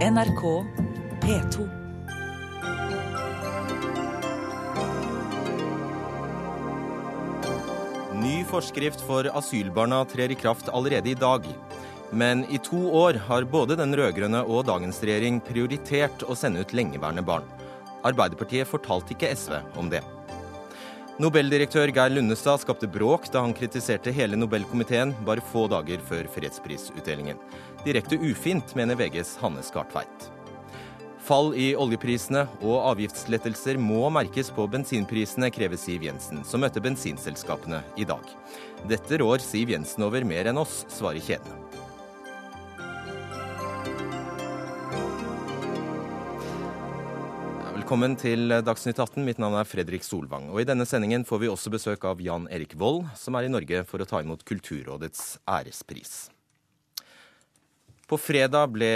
NRK P2. Ny forskrift for asylbarna trer i kraft allerede i dag. Men i to år har både den rød-grønne og dagens regjering prioritert å sende ut lengeværende barn. Arbeiderpartiet fortalte ikke SV om det. Nobeldirektør Geir Lundestad skapte bråk da han kritiserte hele Nobelkomiteen bare få dager før fredsprisutdelingen. Direkte ufint, mener VGs Hanne Skartveit. Fall i oljeprisene og avgiftslettelser må merkes på bensinprisene, krever Siv Jensen, som møtte bensinselskapene i dag. Dette rår Siv Jensen over mer enn oss, svarer kjedene. Velkommen til Dagsnytt 18. Mitt navn er Fredrik Solvang. Og I denne sendingen får vi også besøk av Jan Erik Vold, som er i Norge for å ta imot Kulturrådets ærespris. På fredag ble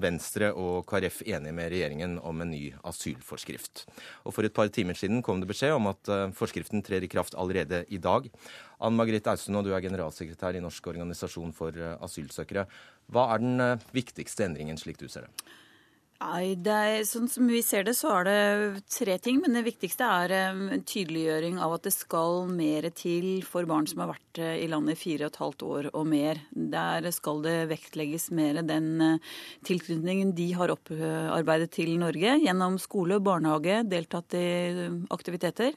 Venstre og KrF enige med regjeringen om en ny asylforskrift. Og For et par timer siden kom det beskjed om at eh, forskriften trer i kraft allerede i dag. Ann Margrethe Austun, du er generalsekretær i Norsk organisasjon for eh, asylsøkere. Hva er den eh, viktigste endringen, slik du ser det? Nei, er, Sånn som vi ser det, så er det tre ting. Men det viktigste er en tydeliggjøring av at det skal mer til for barn som har vært i landet i fire og et halvt år og mer. Der skal det vektlegges mer den tilknytningen de har opparbeidet til Norge gjennom skole, barnehage, deltatt i aktiviteter.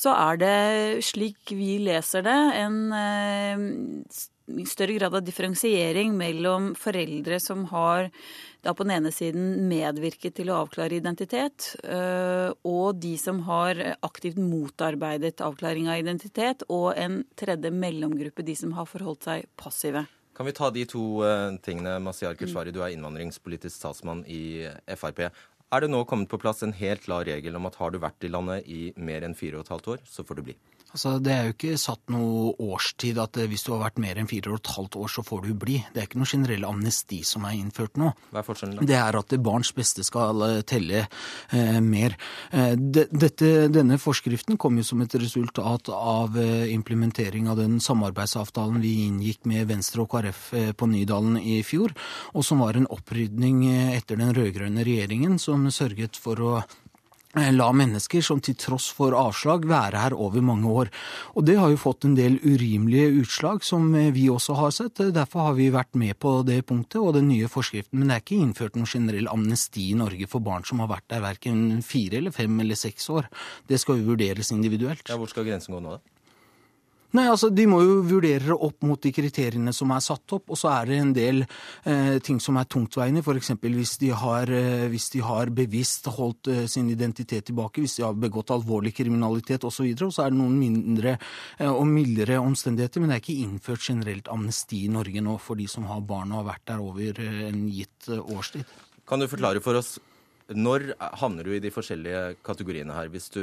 Så er det, slik vi leser det, en større grad av differensiering mellom foreldre som har da på den ene siden medvirket til å avklare identitet, og de som har aktivt motarbeidet avklaring av identitet, og en tredje mellomgruppe, de som har forholdt seg passive. Kan vi ta de to tingene, Masiar Keshvari, du er innvandringspolitisk statsmann i Frp. Er det nå kommet på plass en helt klar regel om at har du vært i landet i mer enn fire og et halvt år, så får du bli? Altså, Det er jo ikke satt noe årstid at hvis du har vært mer enn fire og et halvt år, så får du bli. Det er ikke noe generell amnesti som er innført nå. Hva er forskjellen da? Det er at barns beste skal telle eh, mer. Eh, dette, denne forskriften kom jo som et resultat av implementering av den samarbeidsavtalen vi inngikk med Venstre og KrF på Nydalen i fjor, og som var en opprydning etter den rød-grønne regjeringen, som sørget for å la mennesker som til tross for avslag være her over mange år. Og Det har jo fått en del urimelige utslag, som vi også har sett. Derfor har vi vært med på det punktet og den nye forskriften. Men det er ikke innført noen generell amnesti i Norge for barn som har vært der verken fire eller fem eller seks år. Det skal jo vurderes individuelt. Ja, Hvor skal grensen gå nå, da? Nei, altså De må jo vurdere det opp mot de kriteriene som er satt opp. Og så er det en del eh, ting som er tungtveiende. F.eks. Hvis, de eh, hvis de har bevisst holdt eh, sin identitet tilbake, hvis de har begått alvorlig kriminalitet osv. Og, og så er det noen mindre eh, og mildere omstendigheter. Men det er ikke innført generelt amnesti i Norge nå for de som har barn og har vært der over eh, en gitt eh, årstid. Kan du forklare for oss når havner du i de forskjellige kategoriene her? Hvis du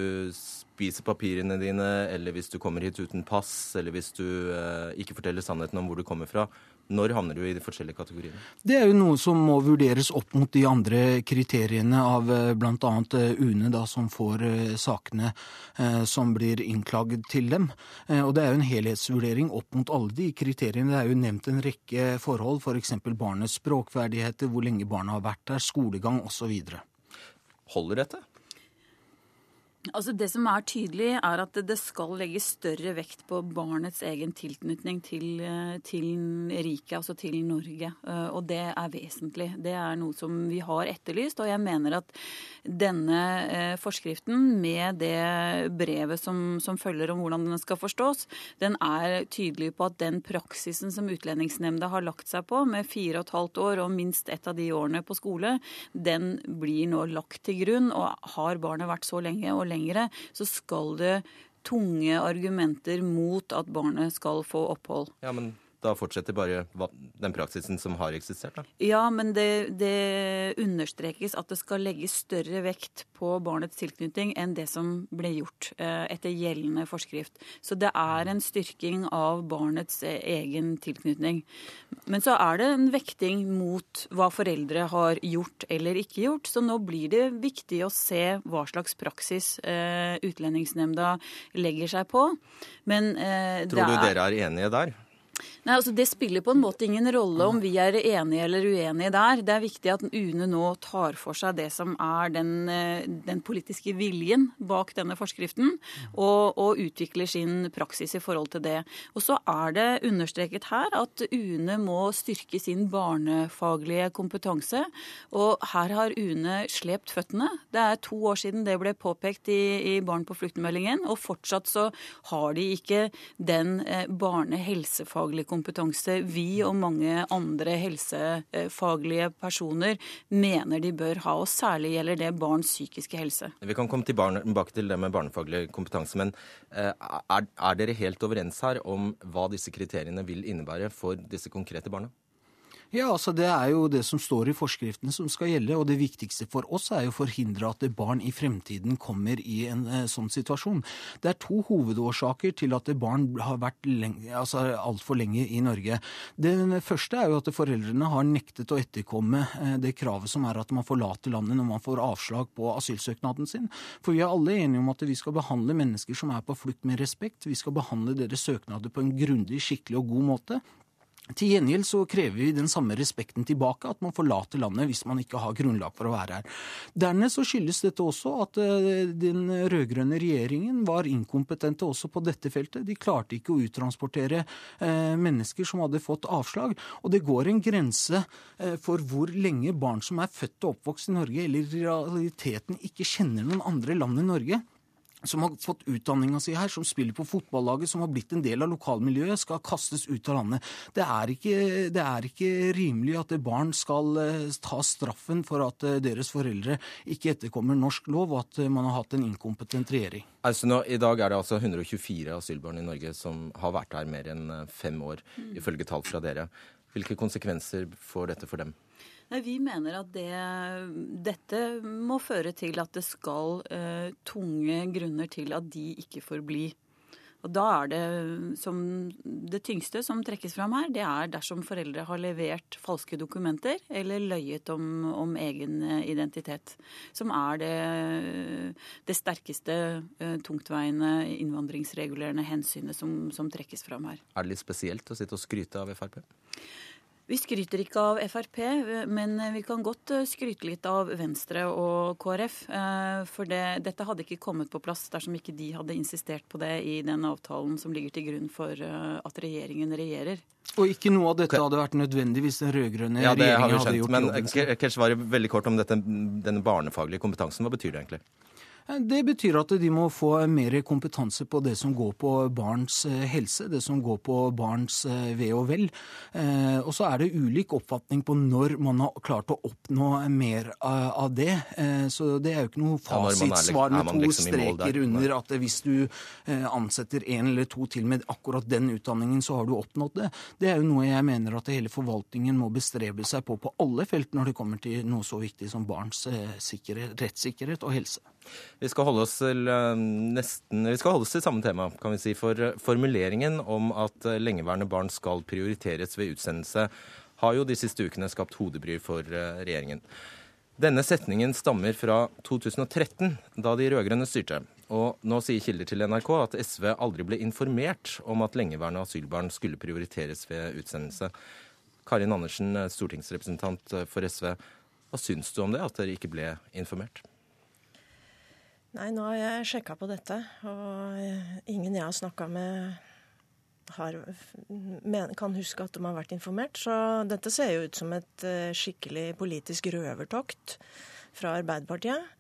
spiser papirene dine, eller hvis du kommer hit uten pass, eller hvis du eh, ikke forteller sannheten om hvor du kommer fra. Når havner du i de forskjellige kategoriene? Det er jo noe som må vurderes opp mot de andre kriteriene av bl.a. UNE, da, som får sakene eh, som blir innklagd til dem. Eh, og Det er jo en helhetsvurdering opp mot alle de kriteriene. Det er jo nevnt en rekke forhold, f.eks. For barnets språkferdigheter, hvor lenge barna har vært der, skolegang osv. Holder dette? Altså Det som er tydelig, er at det skal legges større vekt på barnets egen tilknytning til, til riket, altså til Norge. Og det er vesentlig. Det er noe som vi har etterlyst. Og jeg mener at denne forskriften, med det brevet som, som følger om hvordan den skal forstås, den er tydelig på at den praksisen som Utlendingsnemnda har lagt seg på, med fire og et halvt år og minst ett av de årene på skole, den blir nå lagt til grunn. Og har barnet vært så lenge og lengre, så skal det tunge argumenter mot at barnet skal få opphold. Ja, men da fortsetter bare den praksisen som har eksistert? da? Ja, men det, det, understrekes at det skal legges større vekt på barnets tilknytning enn det som ble gjort eh, etter gjeldende forskrift. Så det er en styrking av barnets eh, egen tilknytning. Men så er det en vekting mot hva foreldre har gjort eller ikke gjort. Så nå blir det viktig å se hva slags praksis eh, Utlendingsnemnda legger seg på. Men Tror du dere er enige der? Nei, altså Det spiller på en måte ingen rolle om vi er enige eller uenige der. Det er viktig at UNE nå tar for seg det som er den, eh, den politiske viljen bak denne forskriften, og, og, utvikler sin praksis i forhold til det. Og så er det understreket her at UNE må styrke sin barnefaglige kompetanse. Og her har UNE slept føttene. Det er to år siden det ble påpekt i, i Barn på flukt-meldingen, og fortsatt så har de ikke den eh, barnehelsefaglige faglig kompetanse vi og mange andre helsefaglige personer mener de bør ha. Og særlig gjelder det barns psykiske helse. Vi kan komme tilbake til det med barnefaglig kompetanse, men eh, er, er dere helt overens her om hva disse kriteriene vil innebære for disse konkrete barna? Ja, altså Det er jo det som står i forskriftene som skal gjelde. og Det viktigste for oss er jo å forhindre at barn i fremtiden kommer i en eh, sånn situasjon. Det er to hovedårsaker til at barn har vært lenge, altså altfor lenge i Norge. Den første er jo at foreldrene har nektet å etterkomme eh, det kravet som er at man forlater landet når man får avslag på asylsøknaden sin. For vi er alle enige om at vi skal behandle mennesker som er på flukt med respekt. Vi skal behandle deres søknader på en grundig, skikkelig og god måte. Til gjengjeld så krever vi den samme respekten tilbake, at man forlater landet hvis man ikke har grunnlag for å være her. Dernest så skyldes dette også at eh, den rød-grønne regjeringen var inkompetente også på dette feltet. De klarte ikke å uttransportere eh, mennesker som hadde fått avslag. Og det går en grense eh, for hvor lenge barn som er født og oppvokst i Norge, eller i realiteten ikke kjenner noen andre land enn Norge, som har fått utdanninga si her, som spiller på fotballaget, som har blitt en del av lokalmiljøet, skal kastes ut av landet. Det er ikke, det er ikke rimelig at barn skal eh, ta straffen for at eh, deres foreldre ikke etterkommer norsk lov, og at eh, man har hatt en inkompetent regjering. Altså nå, I dag er det altså 124 asylbarn i Norge som har vært her mer enn fem år, ifølge tall fra dere. Hvilke konsekvenser får dette for dem? Nei, Vi mener at det, dette må føre til at det skal uh, tunge grunner til at de ikke får bli. Og da er det som det tyngste som trekkes fram her, det er dersom foreldre har levert falske dokumenter eller løyet om, om egen identitet. Som er det, det sterkeste uh, tungtveiende innvandringsregulerende hensynet som, som trekkes fram her. Er det litt spesielt å sitte og skryte av Frp? Vi skryter ikke av Frp, men vi kan godt eh, skryte litt av Venstre og KrF. Eh, for det, dette hadde ikke kommet på plass dersom ikke de hadde insistert på det i den avtalen som ligger til grunn for eh, at regjeringen regjerer. Og ikke noe av dette hadde vært nødvendig hvis den rød-grønne ja, regjeringa hadde gjort jobben sin. Men Keshvari, veldig kort om dette, denne barnefaglige kompetansen. Hva betyr det egentlig? Det betyr at de må få mer kompetanse på det som går på barns eh, helse, det som går på barns eh, ve og vel. Eh, og så er det ulik oppfatning på når man har klart å oppnå mer av det. Så det er jo ikke noe fasitsvar med to liksom streker under at hvis du ansetter en eller to til med akkurat den utdanningen, så har du oppnådd det. Det er jo noe jeg mener at hele forvaltningen må bestrebe seg på på alle felt når det kommer til noe så viktig som barns rettssikkerhet og helse. Vi skal holde oss til eh, nesten, holde oss til samme tema, kan vi si. For eh, formuleringen om at eh, lengeværende barn skal prioriteres ved utsendelse, har jo de siste ukene skapt hodebry for regjeringen. Denne setningen stammer fra 2013, da de rød-grønne styrte. Og nå sier kilder til NRK at SV aldri ble informert om at lengeværende asylbarn skulle prioriteres ved utsendelse. Karin Andersen, stortingsrepresentant for SV. Hva syns du om det, at dere ikke ble informert? Nei, nå har jeg sjekka på dette, og ingen jeg har snakka med har, kan huske at de har vært informert. Så dette ser jo ut som et eh, skikkelig politisk røvertokt fra Arbeiderpartiet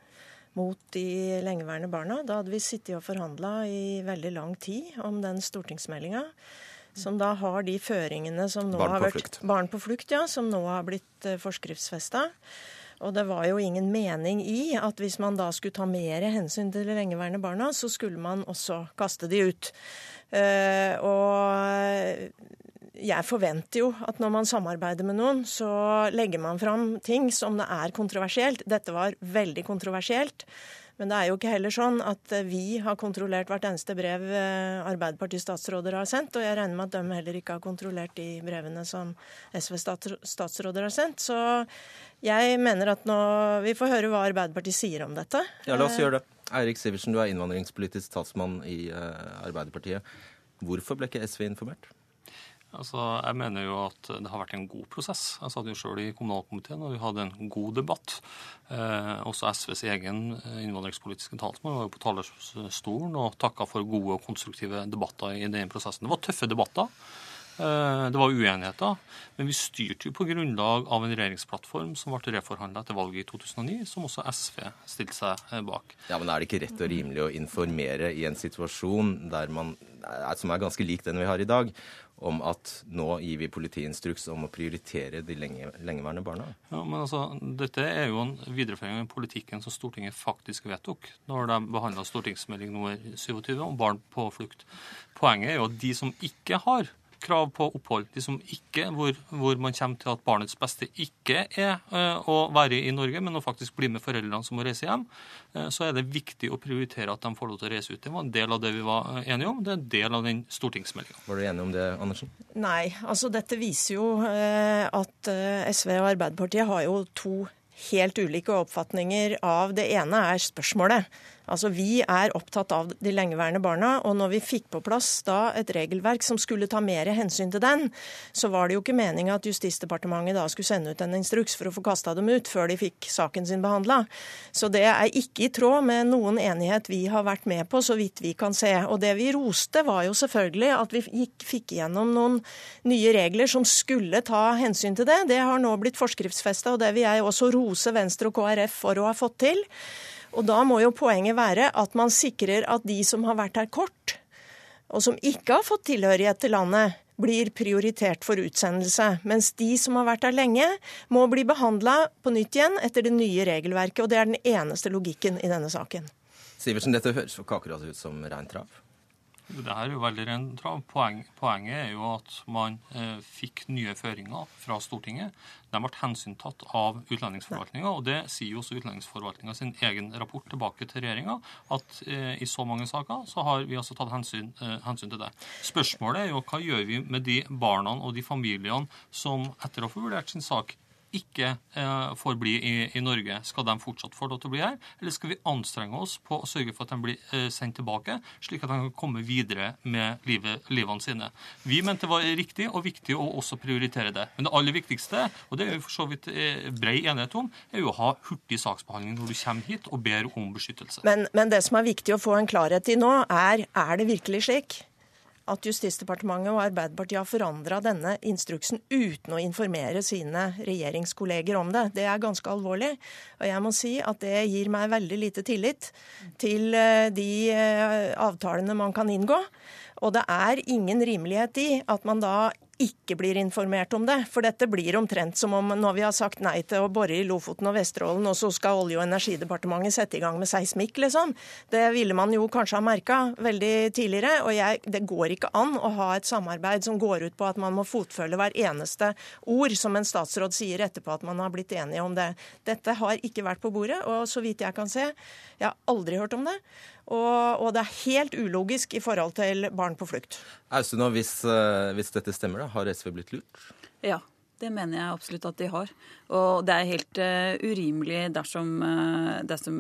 mot de lengeværende barna. Da hadde vi sittet og forhandla i veldig lang tid om den stortingsmeldinga. Som da har de føringene som nå barn har vært flukt. Barn på flukt, ja. Som nå har blitt eh, forskriftsfesta. Og det var jo ingen mening i at hvis man da skulle ta mer hensyn til de lengeværende barna, så skulle man også kaste de ut. Uh, og jeg forventer jo at når man samarbeider med noen, så legger man fram ting som det er kontroversielt. Dette var veldig kontroversielt. Men det er jo ikke heller sånn at vi har kontrollert hvert eneste brev eh, Arbeiderpartiets statsråder har sendt, og jeg regner med at de heller ikke har kontrollert de brevene som SV-statsråder har sendt. Så jeg mener at nå Vi får høre hva Arbeiderpartiet sier om dette. Ja, la oss gjøre det. Eirik Sivertsen, du er innvandringspolitisk statsmann i Arbeiderpartiet. Hvorfor ble ikke SV informert? Altså, jeg mener jo at det har vært en god prosess. Jeg satt jo sjøl i kommunalkomiteen, og vi hadde en god debatt. Eh, også SVs egen eh, innvandringspolitiske talsmann var jo på talerstolen og takka for gode og konstruktive debatter i den prosessen. Det var tøffe debatter. Eh, det var uenigheter, men vi styrte jo på grunnlag av en regjeringsplattform som ble reforhandla etter valget i 2009, som også SV stilte seg eh, bak. Ja, men Er det ikke rett og rimelig å informere i en situasjon man, som er ganske lik den vi har i dag, om at nå gir vi politiinstruks om å prioritere de lenge, lengeværende barna? Ja, men altså, Dette er jo en videreføring av politikken som Stortinget faktisk vedtok når de behandla stortingsmelding nummer 27 om barn på flukt. Poenget er jo at de som ikke har krav på opphold. De som ikke, hvor, hvor, man kommer til at barnets beste ikke er uh, å være i Norge, men å faktisk bli med foreldrene som må reise hjem, uh, så er det viktig å prioritere at de får lov til å reise ut. Det var en del av det vi var eh, enige om. Det er en del av den stortingsmeldinga. Var du enig om det, Andersen? Nei. altså Dette viser jo at SV og Arbeiderpartiet har jo to helt ulike oppfatninger av Det ene er spørsmålet. Altså, Vi er opptatt av de lengeværende barna, og når vi fikk på plass da et regelverk som skulle ta mer hensyn til den, så var det jo ikke meninga at Justisdepartementet da skulle sende ut en instruks for å få kasta dem ut før de fikk saken sin behandla. Så det er ikke i tråd med noen enighet vi har vært med på, så vidt vi kan se. Og det vi roste, var jo selvfølgelig at vi gikk, fikk igjennom noen nye regler som skulle ta hensyn til det. Det har nå blitt forskriftsfesta, og det vil jeg også rose Venstre og KrF for å ha fått til. Og da må jo poenget være at man sikrer at de som har vært her kort, og som ikke har fått tilhørighet til landet, blir prioritert for utsendelse, mens de som har vært her lenge, må bli behandla på nytt igjen etter det nye regelverket. Og det er den eneste logikken i denne saken. Sivertsen, dette høres for ikke ut som reint trav? Det er jo veldig rent trav. Poeng, poenget er jo at man eh, fikk nye føringer fra Stortinget. De ble hensyntatt av utlendingsforvaltninga, og det sier jo også utlendingsforvaltninga sin egen rapport tilbake til regjeringa, at eh, i så mange saker så har vi altså tatt hensyn, eh, hensyn, til det. Spørsmålet er jo hva gjør vi med de barna og de familiene som etter å ha vurdert sin sak ikke eh, får bli i, i, Norge, skal de fortsatt få lov til å bli her? Eller skal vi anstrenge oss på å sørge for at de blir eh, sendt tilbake, slik at de kan komme videre med livet, livene sine? Vi mente det var riktig og viktig å også prioritere det. Men det aller viktigste, og det er jo for så vidt eh, brei enighet om, er jo å ha hurtig saksbehandling når du kommer hit og ber om beskyttelse. Men, men det som er viktig å få en klarhet i nå, er er det virkelig slik? At Justisdepartementet og Arbeiderpartiet har forandra denne instruksen uten å informere sine regjeringskolleger om det. Det er ganske alvorlig. Og jeg må si at det gir meg veldig lite tillit til eh, de eh, avtalene man kan inngå. Og det er ingen rimelighet i at man da ikke blir informert om det. For dette blir omtrent som om når vi har sagt nei til å bore i Lofoten og Vesterålen, og så skal Olje- og energidepartementet sette i gang med seismikk, liksom. Det ville man jo kanskje ha merka veldig tidligere. Og jeg, det går ikke an å ha et samarbeid som går ut på at man må fotfølge hver eneste ord som en statsråd sier etterpå at man har blitt enige om det. Dette har ikke vært på bordet, og så vidt jeg kan se, jeg har aldri hørt om det. Og, og, det er helt ulogisk i forhold til barn på flukt. Austun, hvis, eh, hvis dette stemmer, da, har SV blitt lurt? Ja, det mener jeg absolutt at de har. Og det er helt uh, urimelig dersom, uh, dersom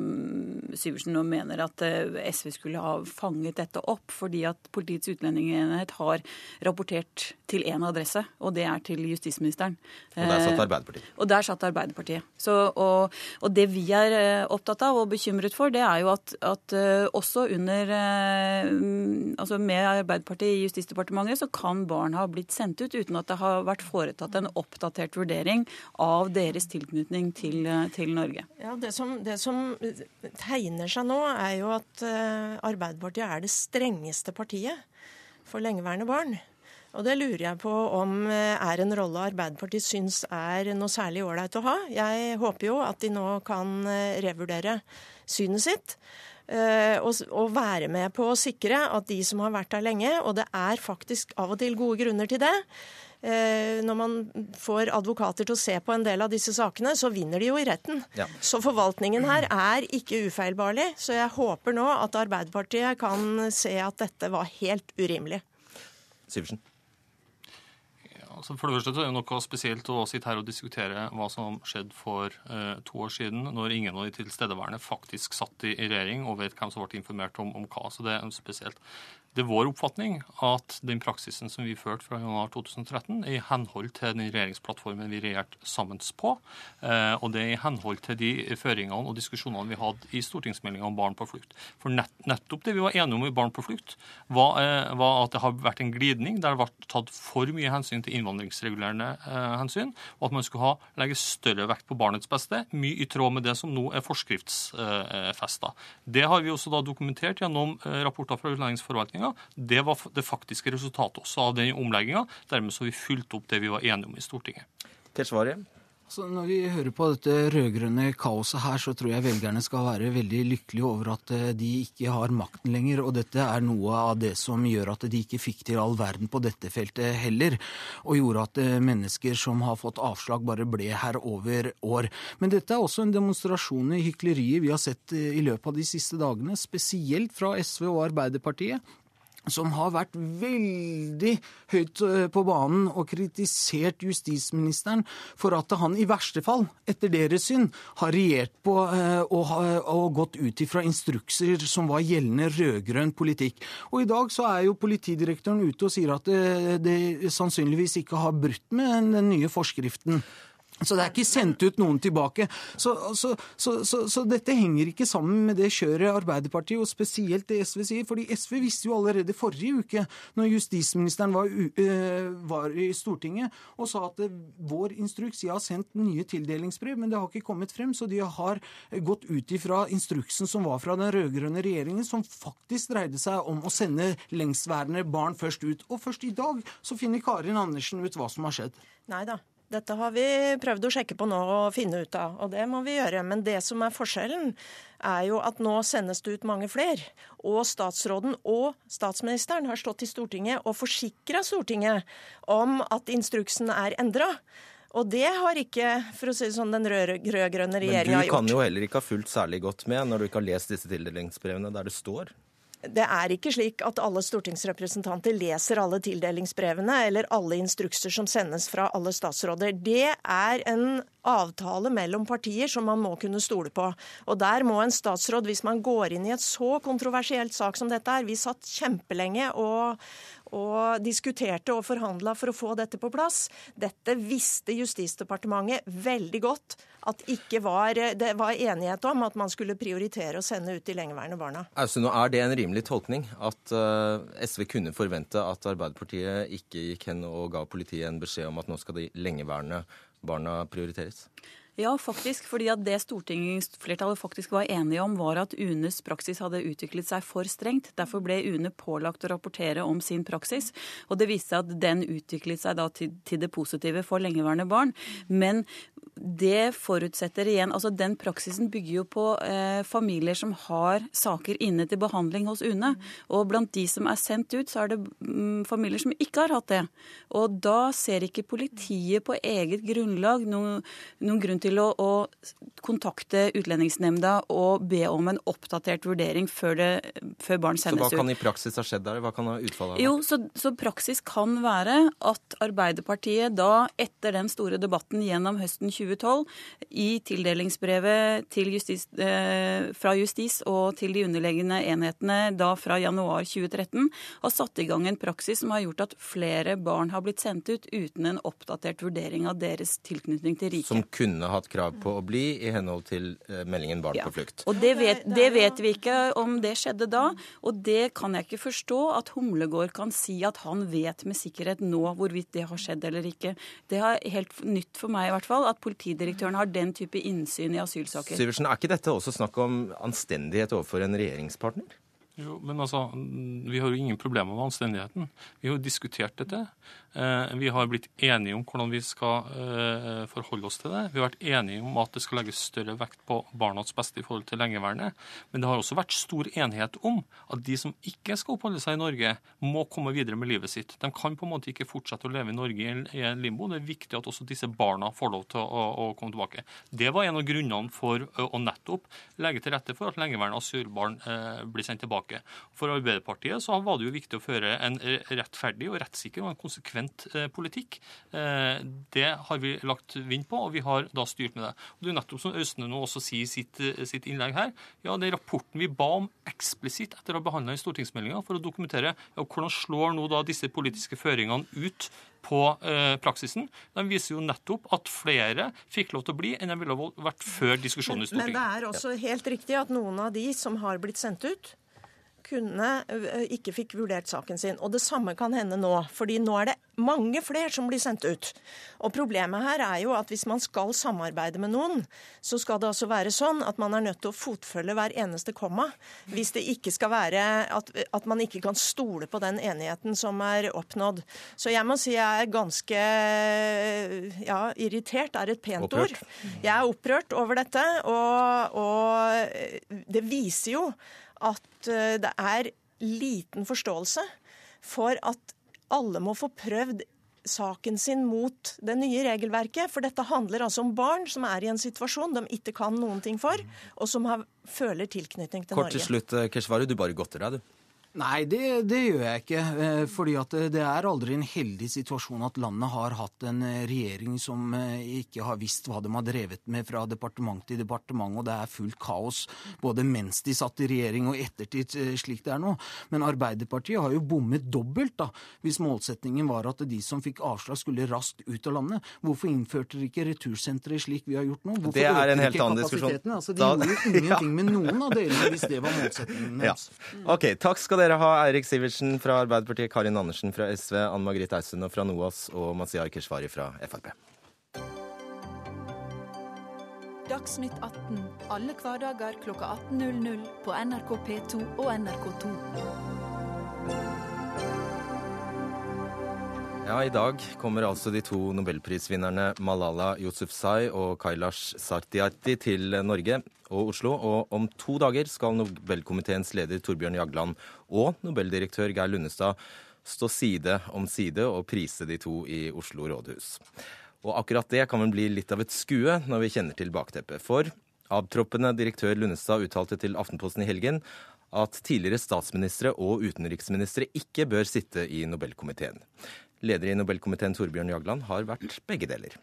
Syversen nå mener at uh, SV skulle ha fanget dette opp, fordi at Politiets utlendingsenhet har rapportert til én adresse, og det er til justisministeren. Og der satt Arbeiderpartiet. Og der satt Arbeiderpartiet. Så, og, og, det vi er opptatt av og bekymret for, det er jo at, at også under Altså med Arbeiderpartiet i Justisdepartementet så kan barn ha blitt sendt ut uten at det har vært foretatt en oppdatert vurdering av deres tilknytning til, til Norge. Ja, det som, det som, tegner seg nå, er jo at uh, Arbeiderpartiet er det strengeste partiet for lengeværende barn. Og det lurer jeg på om eh, er en rolle Arbeiderpartiet syns er noe særlig ålreit å ha. Jeg håper jo at de nå kan eh, revurdere synet sitt. Og, være med på å sikre at de som har vært der lenge, og det er faktisk av og til gode grunner til det, Eh, når man får advokater til å se på en del av disse sakene, så vinner de jo i retten. Ja. Så forvaltningen her er ikke ufeilbarlig. Så jeg håper nå at Arbeiderpartiet kan se at dette var helt urimelig. Sivertsen. Altså for det første er det noe spesielt å sitte her og diskutere hva som skjedde for eh, to år siden, når ingen av de tilstedeværende faktisk satt i, i regjering og vet hvem som ble informert om, om hva. Så det er spesielt. Det er vår oppfatning at den praksisen som vi førte fra januar 2013, er i henhold til den regjeringsplattformen vi regjerte sammen på, eh, og det er i henhold til de føringene og diskusjonene vi hadde i stortingsmeldinga om barn på flukt. For nett, nettopp det vi var enige om i Barn på flukt, var, eh, var, at det har vært en glidning der det ble tatt for mye hensyn til innvandringsregulerende eh, hensyn, og at man skulle ha, legge større vekt på barnets beste, mye i tråd med det som nå er forskriftsfesta. Det har vi også da dokumentert gjennom rapporter fra utlendingsforvaltninga. Det var det faktiske resultatet også av den omlegginga. Dermed så har vi fulgt opp det vi var enige om i Stortinget. Keshvari? Så når vi hører på dette rød-grønne kaoset her, så tror jeg velgerne skal være veldig lykkelige over at eh, de ikke har makten lenger. Og dette er noe av det som gjør at de ikke fikk til all verden på dette feltet heller. Og gjorde at eh, mennesker som har fått avslag, bare ble her over år. Men dette er også en demonstrasjon i hykleriet vi har sett eh, i løpet av de siste dagene. Spesielt fra SV og Arbeiderpartiet som har vært veldig høyt eh, på banen og kritisert justisministeren for at han i verste fall, etter deres syn, har regjert på eh, og, og gått ut ifra instrukser som var gjeldende rød-grønn politikk. Og i dag så er jo politidirektøren ute og sier at det, det sannsynligvis ikke har brutt med den nye forskriften. Så det er ikke sendt ut noen tilbake. Så, så, så, så, dette henger ikke sammen med det kjøret Arbeiderpartiet, og spesielt det SV sier. fordi SV visste jo allerede forrige uke, når justisministeren var, uh, var i Stortinget, og sa at vår instruks Jeg har sendt nye tildelingsbrev, men det har ikke kommet frem. Så de har gått ut ifra instruksen som var fra den rød-grønne regjeringen, som faktisk dreide seg om å sende lengstværende barn først ut. Og først i dag så finner Karin Andersen ut hva som har skjedd. Nei da. Dette har vi prøvd å sjekke på nå og finne ut av, og det må vi gjøre. Men det som er forskjellen, er jo at nå sendes det ut mange flere. Og statsråden og statsministeren har stått i Stortinget og forsikra Stortinget om at instruksen er endra. Og det har ikke for å si det sånn, den rød-grønne regjeringa gjort. Men du kan jo heller ikke ha fulgt særlig godt med når du ikke har lest disse tildelingsbrevene der det står det er ikke slik at alle stortingsrepresentanter leser alle tildelingsbrevene eller alle instrukser som sendes fra alle statsråder. Det er en avtale mellom partier som man må kunne stole på. Og der må en statsråd, hvis man går inn i et så kontroversielt sak som dette er Vi satt kjempelenge og, og diskuterte og forhandla for å få dette på plass. Dette visste Justisdepartementet veldig godt at ikke var, det var enighet om at man skulle prioritere å sende ut de lengeværende barna. Altså, nå Er det en rimelig tolkning at uh, SV kunne forvente at Arbeiderpartiet ikke gikk hen og ga politiet en beskjed om at nå skal de lengeværende barna prioriteres? Ja, faktisk. fordi at det stortingsflertallet faktisk var enige om, var at UNEs praksis hadde utviklet seg for strengt. Derfor ble UNE pålagt å rapportere om sin praksis. Og det viste seg at den utviklet seg da til, til det positive for lengeværende barn. Men det forutsetter igjen altså Den praksisen bygger jo på eh, familier som har saker inne til behandling hos UNE. Og blant de som er sendt ut, så er det mm, familier som ikke har hatt det. Og da ser ikke politiet på eget grunnlag noen, noen grunn til å, å kontakte Utlendingsnemnda og be om en oppdatert vurdering før, det, før barn sendes ut. Så hva kan i praksis ha skjedd der? Hva kan ha utfallet av det? Jo, så, så, praksis kan være at Arbeiderpartiet da, etter den store debatten gjennom høsten 2012, i tildelingsbrevet justis, eh, fra Justis og til de underliggende enhetene da fra januar 2013, har satt i gang en praksis som har gjort at flere barn har blitt sendt ut uten en oppdatert vurdering av deres tilknytning til riket. Som kunne hatt krav på å bli i henhold til eh, meldingen Barn ja. på flukt. Og det vet, det vet, vi ikke om det skjedde da. Og det kan jeg ikke forstå at Humlegård kan si at han vet med sikkerhet nå hvorvidt det har skjedd eller ikke. Det er helt nytt for meg i hvert fall at politidirektøren har den type innsyn i asylsaker. Syversen, er ikke dette også snakk om anstendighet overfor en regjeringspartner? Jo, men altså, Vi har jo ingen problemer med anstendigheten. Vi har jo diskutert dette. Eh, vi har blitt enige om hvordan vi skal eh, forholde oss til det. Vi har vært enige om at det skal legges større vekt på barnas beste i forhold til lengeværende. Men det har også vært stor enighet om at de som ikke skal oppholde seg i Norge, må komme videre med livet sitt. De kan på en måte ikke fortsette å leve i Norge i en limbo. Det er viktig at også disse barna får lov til å, å komme tilbake. Det var en av grunnene for å nettopp legge til rette for at lengeværende asylbarn eh, blir sendt tilbake. For Arbeiderpartiet så var det jo viktig å føre en rettferdig og rettssikker og en konsekvent politikk. Det har vi lagt vind på, og vi har da styrt med det. Og det er nettopp som Østene nå også sier i sitt, sitt innlegg her, ja, det er rapporten vi ba om eksplisitt etter å ha behandla i stortingsmeldinga for å dokumentere ja, hvordan slår nå da disse politiske føringene ut på eh, praksisen. De viser jo nettopp at flere fikk lov til å bli enn de ville vært før diskusjonen i Stortinget. Men det er også helt riktig at noen av de som har blitt sendt ut, kunne, ikke fikk vurdert saken sin. Og det samme kan hende nå. fordi nå er det mange flere som blir sendt ut. Og problemet her er jo at hvis man skal samarbeide med noen, så skal det altså være sånn at man er nødt til å fotfølge hver eneste komma. Hvis det ikke skal være at, at man ikke kan stole på den enigheten som er oppnådd. Så jeg må si jeg er ganske ja, irritert er et pent opprørt. ord. Jeg er opprørt over dette, og, og det viser jo at eh, det er liten forståelse for at alle må få prøvd saken sin mot det nye regelverket. For dette handler altså om barn som er i en situasjon de ikke kan noen ting for, og som har, føler tilknytning til Kort Norge. Kort til slutt, eh, Keshvari, du bare godter deg, du. Nei, det, det, gjør jeg ikke. Eh, fordi at det er aldri en heldig situasjon at landet har hatt en eh, regjering som eh, ikke har visst hva de har drevet med fra departement til departement, og det er fullt kaos både mens de satt i regjering og ettertid, slik det er nå. Men Arbeiderpartiet har jo bommet dobbelt, da, hvis målsetningen var at de som fikk avslag, skulle raskt ut av landet. Hvorfor innførte dere ikke retursenteret slik vi har gjort nå? Hvorfor det er en helt annen diskusjon. Altså, de da... gjorde jo ingenting ja. med noen av delene hvis det var målsettingen deres. Ja. Ok, takk skal dere dere ha Eirik Sivertsen fra Arbeiderpartiet, Karin Andersen fra SV, Ann Margrethe Austun fra NOAS og Mazyar Keshvari fra Frp. Dagsnytt 18 alle hverdager klokka 18.00 på NRK P2 og NRK2. Ja, I dag kommer altså de to nobelprisvinnerne Malala Yousufzai og Kailash Satyarthi til Norge og Oslo. Og om to dager skal Nobelkomiteens leder Torbjørn Jagland og nobeldirektør Geir Lundestad stå side om side og prise de to i Oslo rådhus. Og akkurat det kan vel bli litt av et skue når vi kjenner til bakteppet. For avtroppende direktør Lundestad uttalte til Aftenposten i helgen at tidligere statsministre og utenriksministre ikke bør sitte i Nobelkomiteen. Leder i Nobelkomiteen Torbjørn Jagland har vært begge deler.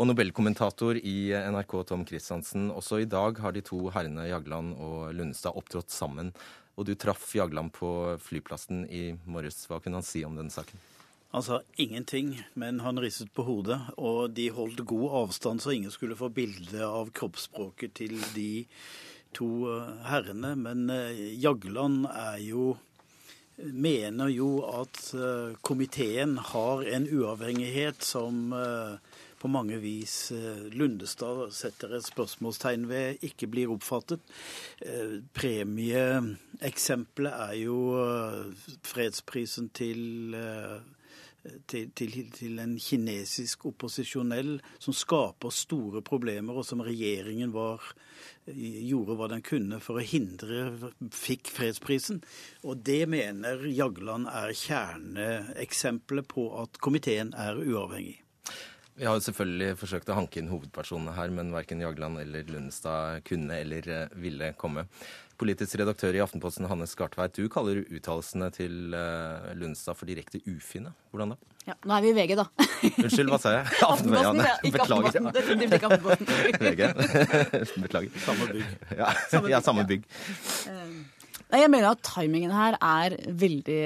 Og Nobelkommentator i NRK Tom Christiansen, også i dag har de to herrene Jagland og Lundestad opptrådt sammen. Og du traff Jagland på flyplassen i morges. Hva kunne han si om den saken? Han sa ingenting, men han ristet på hodet. Og de holdt god avstand, så ingen skulle få bilde av kroppsspråket til de to eh, herrene. Men eh, Jagland er jo mener jo at uh, komiteen har en uavhengighet som på mange vis uh, Lundestad setter et spørsmålstegn ved, ikke blir oppfattet. Premieeksempelet er jo fredsprisen til til, til, til, en kinesisk opposisjonell som skaper store problemer, og som regjeringen var gjorde hva den kunne for å hindre fikk fredsprisen. Og det mener Jagland er kjerneeksempelet på at komiteen er uavhengig. Vi har jo selvfølgelig forsøkt å hanke inn hovedpersonene her, men verken Jagland eller Lundestad kunne eller eh, ville komme. Politisk redaktør i Aftenposten Hanne Skartveit, du kaller uttalelsene til eh, Lundestad for direkte ufine. Hvordan da? Ja, Nå er vi i VG, da. Unnskyld, hva sa jeg? Aftenposten, ja, ikke Beklager. Aftenposten. Definitivt ikke Aftenposten. VG. Beklager. Samme bygg. Ja, samme bygg. Ja, samme bygg. Ja. Jeg mener at timingen her er veldig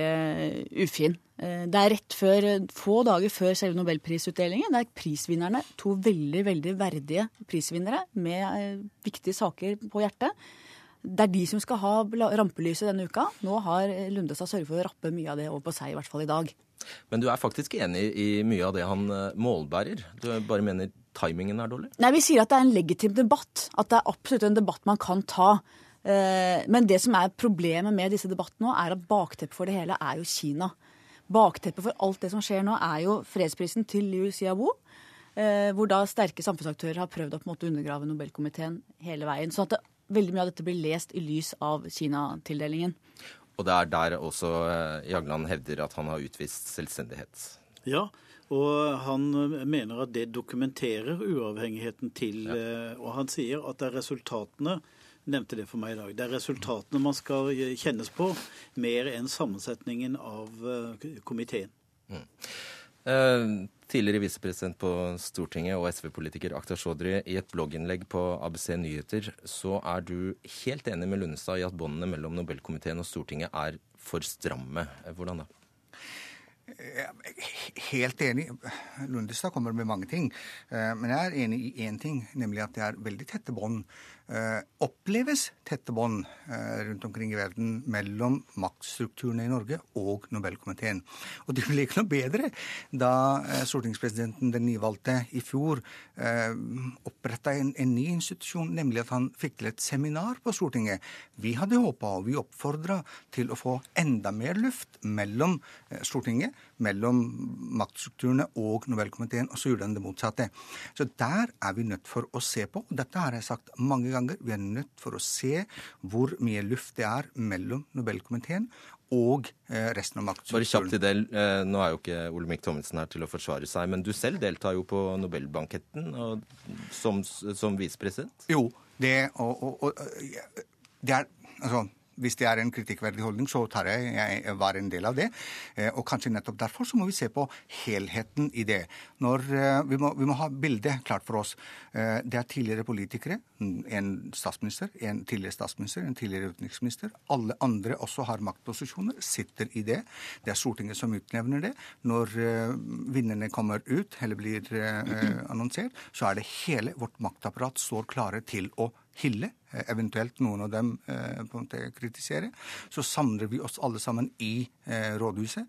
ufin. Uh, det er rett før, få dager før selve nobelprisutdelingen. Det er prisvinnerne, to veldig veldig verdige prisvinnere med uh, viktige saker på hjertet. Det er de som skal ha rampelyset denne uka. Nå har Lundestad sørget for å rappe mye av det over på seg, i hvert fall i dag. Men du er faktisk enig i mye av det han målbærer? Du bare mener timingen er dårlig? Nei, vi sier at det er en legitim debatt. At det er absolutt en debatt man kan ta. Eh, men det som er problemet med disse debattene nå, er at bakteppet for det hele er jo Kina. Bakteppet for alt det som skjer nå, er jo fredsprisen til Liu Xiaobo. Eh, hvor da sterke samfunnsaktører har prøvd å på en måte undergrave Nobelkomiteen hele veien. sånn at det, veldig mye av dette blir lest i lys av Kina-tildelingen. Og det er der også eh, Jagland hevder at han har utvist selvstendighet. Ja, og han mener at det dokumenterer uavhengigheten til ja. Og han sier at det er resultatene nevnte det for meg i dag. Det er resultatene man skal kjennes på, mer enn sammensetningen av eh, komiteen. Mm. Eh, tidligere visepresident på Stortinget og SV-politiker Akhtar Chaudhry, i et blogginnlegg på ABC Nyheter så er du helt enig med Lundestad i at båndene mellom Nobelkomiteen og Stortinget er for stramme. Hvordan da? Helt enig. Lundestad kommer med mange ting. Eh, men jeg er enig i én ting, nemlig at det er veldig tette bånd Eh, oppleves tette bånd eh, rundt omkring i verden mellom maktstrukturene i Norge og Nobelkomiteen. Og det ble ikke noe bedre da eh, stortingspresidenten, den nyvalgte, i fjor oppretta en, en, ny institusjon, nemlig at han fikk til et seminar på Stortinget. Vi hadde håpa, og vi oppfordra til å få enda mer luft mellom Stortinget, mellom maktstrukturene og Nobelkomiteen, og så gjorde han det motsatte. Så der er vi nødt for å se på, og dette har jeg sagt mange ganger, vi er nødt for å se hvor mye luft det er mellom Nobelkomiteen og eh, resten av maktstrukturen. Bare kjapt til det, eh, Nå er jo ikke Olemic Thommessen her til å forsvare seg, men du selv deltar jo på Nobelbanketten som, som visepresident? Jo, det og, og, og det er altså hvis det er en kritikkverdig holdning, så tar jeg jeg var en del av det. Eh, og kanskje nettopp derfor så må vi se på helheten i det. Når, eh, vi, må, vi må ha bildet klart for oss. Eh, det er tidligere politikere, en statsminister, en tidligere statsminister, en tidligere utenriksminister. Alle andre også har maktposisjoner, sitter i det. Det er Stortinget som utnevner det. Når vinnerne kommer ut eller blir annonsert, så er det hele vårt maktapparat står klare til å hylle, eventuelt noen av dem eh, på en måte kritisere, så samler vi oss alle sammen i eh, rådhuset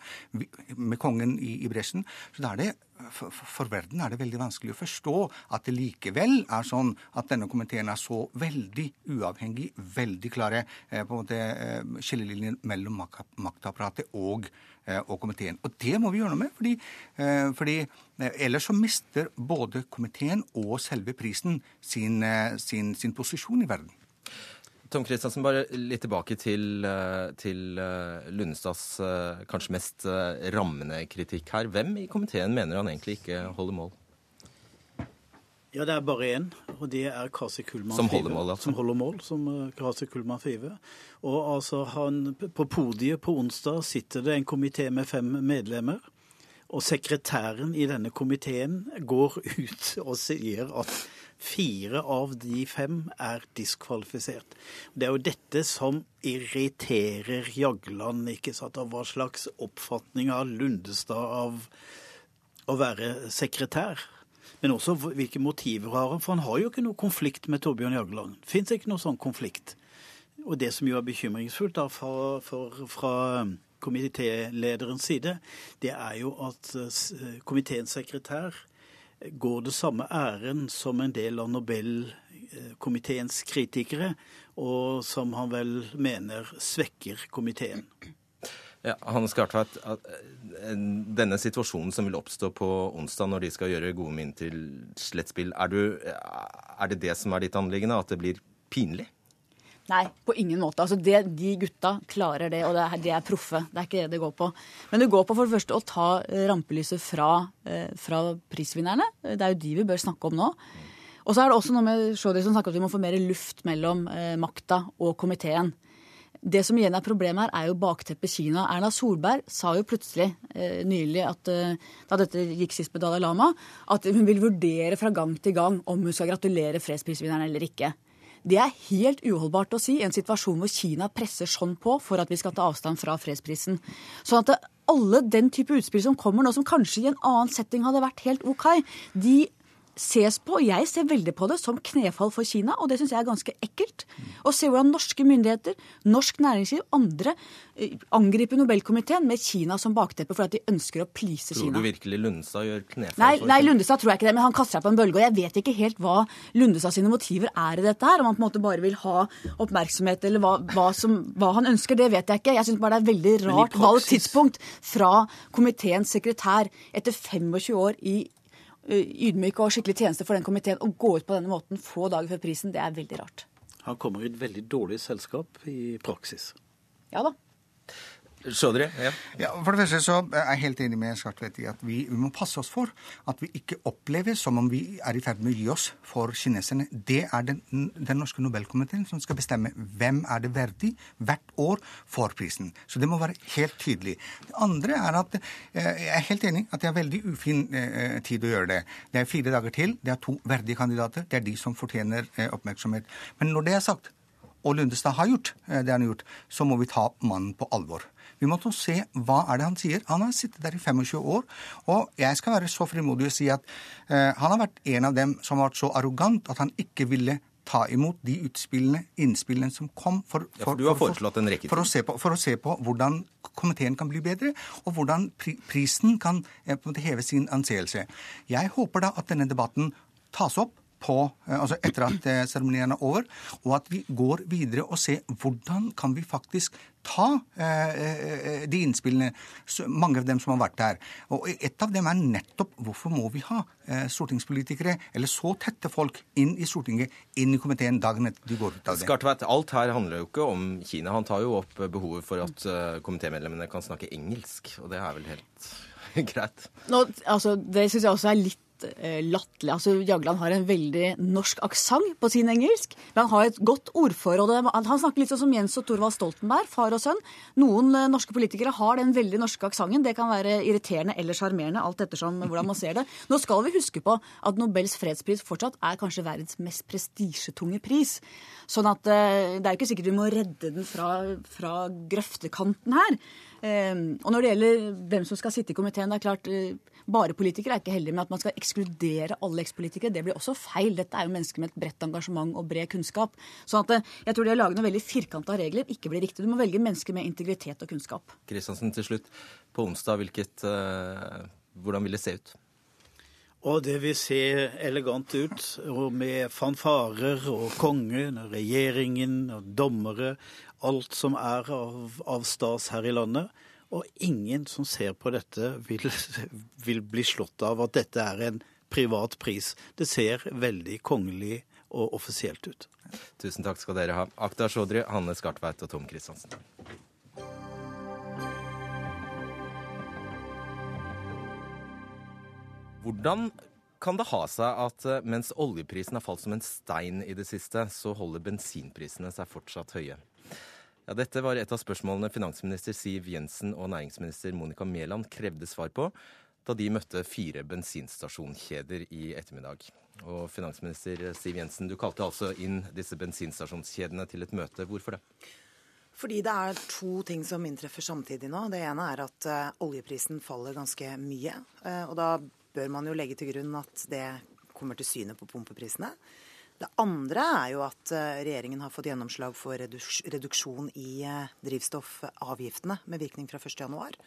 med kongen i bresjen. Så da er det for, for, verden er det veldig vanskelig å forstå at det likevel er sånn at denne komiteen er så veldig uavhengig, veldig klare eh, på en måte eh, mellom maktapparatet og Eh, og komiteen. Og det må vi gjøre noe med, fordi, eh, fordi eh, ellers så mister både komiteen og selve prisen sin, sin, sin posisjon i verden. Tom Kristiansen, bare litt tilbake til, til Lundestads kanskje mest rammende kritikk her. Hvem i komiteen mener han egentlig ikke holder mål? Ja, det er bare én, og det er Kasi Kullmann Som holder mål, altså? Som holder mål, som Kasi Kullmann Five. Og altså, han, på podiet på onsdag sitter det en komité med fem medlemmer. Og sekretæren i denne komiteen går ut og sier at fire av de fem er diskvalifisert. Det er jo dette som irriterer Jagland, ikke sant, av hva slags oppfatning av Lundestad av å være sekretær. Men også hvilke motiver har han? For han har jo ikke noe konflikt med Torbjørn Jagland. Fins ikke noe sånn konflikt. Og det som jo er bekymringsfullt da, fra, for, fra komitélederens side, det er jo at eh, komiteens sekretær går det samme æren som en del av Nobelkomiteens kritikere, og som han vel mener svekker komiteen. Ja, Hanne Skartveit, eh, denne situasjonen som vil oppstå på onsdag når de skal gjøre gode min til slettspill, er, du, er det det som er ditt anliggende, at det blir pinlig? Nei, på ingen måte. Altså det, De gutta klarer det, og det er, de er proffe. Det er ikke det det går på. Men det går på for det første å ta eh, rampelyset fra, eh, fra prisvinnerne. Det er jo de vi bør snakke om nå. Og så er det også noe med Sjodi som snakker om at vi må få mer luft mellom eh, makta og komiteen. Det som igjen er problemet her, er jo bakteppet Kina. Erna Solberg sa jo plutselig eh, nylig, at, eh, da dette gikk sist med Dalai Lama, at hun vil vurdere fra gang til gang om hun skal gratulere fredsprisvinneren eller ikke. Det er helt uholdbart å si i en situasjon hvor Kina presser sånn på for at vi skal ta avstand fra fredsprisen. Sånn at alle den type utspill som kommer nå, som kanskje i en annen setting hadde vært helt OK, de ses på, og jeg ser veldig på det, som knefall for Kina. Og det syns jeg er ganske ekkelt. Å se hvordan norske myndigheter, norsk næringsliv, andre eh, angriper Nobelkomiteen med Kina som bakteppe for at de ønsker å please Kina. Tror du virkelig Lundestad gjør knefall nei, for Nei, Lundestad tror jeg ikke det, men han kaster seg på en bølge. Og jeg vet ikke helt hva Lundestad sine motiver er i dette her. Om han på en måte bare vil ha oppmerksomhet, eller hva, hva, som, hva han ønsker, det vet jeg ikke. Jeg syns bare det er veldig rart valgt tidspunkt fra komiteens sekretær etter 25 år i ydmyk og skikkelig tjeneste for den komiteen å gå ut på denne måten få dager før prisen, det er veldig rart. Han kommer i et veldig dårlig selskap i praksis. Ja da. Chaudhry, ja. Ja, for det første så er jeg helt enig med Skartvedt i at vi, vi må passe oss for at vi ikke opplever som om vi er i ferd med å gi oss for kineserne. Det er den, den norske Nobelkomiteen som skal bestemme hvem er det verdig hvert år for prisen. Så det må være helt tydelig. Det andre er at eh, jeg er helt enig at det er veldig ufin eh, tid å gjøre det. Det er fire dager til. Det er to verdige kandidater. Det er de som fortjener eh, oppmerksomhet. Men når det er sagt, og Lundestad har gjort det han har gjort, så må vi ta mannen på alvor. Vi måtte se hva er det han sier. Han har sittet der i 25 år, og jeg skal være så frimodig å si at eh, han har vært en av dem som har vært så arrogant at han ikke ville ta imot de utspillene, innspillene som kom. For, for, ja, for for, å se på, å se på hvordan komiteen kan bli bedre, og hvordan pri, prisen kan eh, heve sin anseelse. Jeg håper da at denne debatten tas opp på, eh, altså etter at seremonien er over, og at vi går videre og ser hvordan kan vi faktisk ta eh, eh, de innspillene, mange av dem som har vært der. Og et av dem er nettopp hvorfor må vi ha eh, stortingspolitikere, eller så tette folk, inn i Stortinget, inn i komiteen dagen etter de går ut av det. Skartveit, alt her handler jo ikke om Kina. Han tar jo opp behovet for at eh, komitémedlemmene kan snakke engelsk, og det er vel helt greit? Nå, altså, det syns jeg også er litt Eh, latterlig. Altså, Jagland har en veldig norsk aksent på sin engelsk. Men han har et godt ordforråd. Han snakker litt sånn som Jens og Thorvald Stoltenberg, far og sønn. Noen eh, norske politikere har den veldig norske aksenten. Det kan være irriterende eller sjarmerende, alt ettersom hvordan man ser det. Nå skal vi huske på at Nobels fredspris fortsatt er kanskje verdens mest prestisjetunge pris. Sånn at eh, det er ikke sikkert vi må redde den fra, fra grøftekanten her. Og når det gjelder hvem som skal sitte i komiteen, det er klart bare politikere er ikke heldige med at man skal ekskludere alle ekspolitikere. Det blir også feil. Dette er jo mennesker med et bredt engasjement og bred kunnskap. Så eh, jeg tror det å lage noen veldig firkanta regler ikke blir riktig. Du må velge mennesker med integritet og kunnskap. Kristiansen, til slutt. På onsdag, hvilket, uh, hvordan vil det se ut? Og det vil se elegant ut, og med fanfarer og kongen, regjeringen og dommere. Alt som er av, av stas her i landet. Og ingen som ser på dette, vil, vil bli slått av at dette er en privat pris. Det ser veldig kongelig og offisielt ut. Tusen takk skal dere ha. Akta Chaudhry, Hanne Skartveit og Tom Kristiansen. Hvordan kan det ha seg at eh, mens oljeprisen har falt som en stein i det siste, så holder bensinprisene seg fortsatt høye? Ja, Dette var et av spørsmålene finansminister Siv Jensen og næringsminister Monica Mæland krevde svar på da de møtte fire bensinstasjonskjeder i ettermiddag. Og finansminister Siv Jensen, du kalte altså inn disse bensinstasjonskjedene til et møte. Hvorfor det? Fordi det er to ting som inntreffer samtidig nå. Det ene er at uh, oljeprisen faller ganske mye. Uh, og da bør man jo legge til grunn at det kommer til syne på pumpeprisene. Det andre er jo at eh, regjeringen har fått gjennomslag for reduksjon i eh, drivstoffavgiftene med virkning fra 1.1.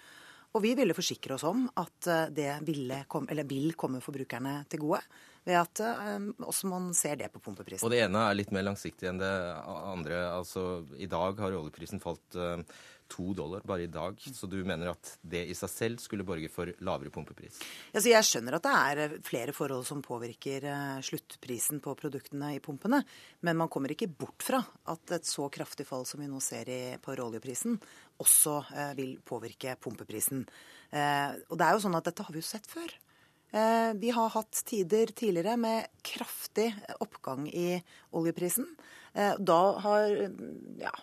Og vi ville forsikre oss om at eh, det kom, vil komme forbrukerne til gode. Ved at også man ser det på pumpeprisen. Og det ene er litt mer langsiktig enn det andre. Altså, I dag har oljeprisen falt to dollar bare i dag. Så du mener at det i seg selv skulle borge for lavere pumpepris? Altså, jeg skjønner at det er eh, flere forhold som påvirker eh, sluttprisen på produktene i pumpene. Men man kommer ikke bort fra at et så kraftig fall som vi nå ser i, på råoljeprisen, også eh, vil påvirke pumpeprisen. Og det er jo sånn at dette har vi jo sett før. Vi har hatt tider tidligere med kraftig oppgang i oljeprisen. Da har ja,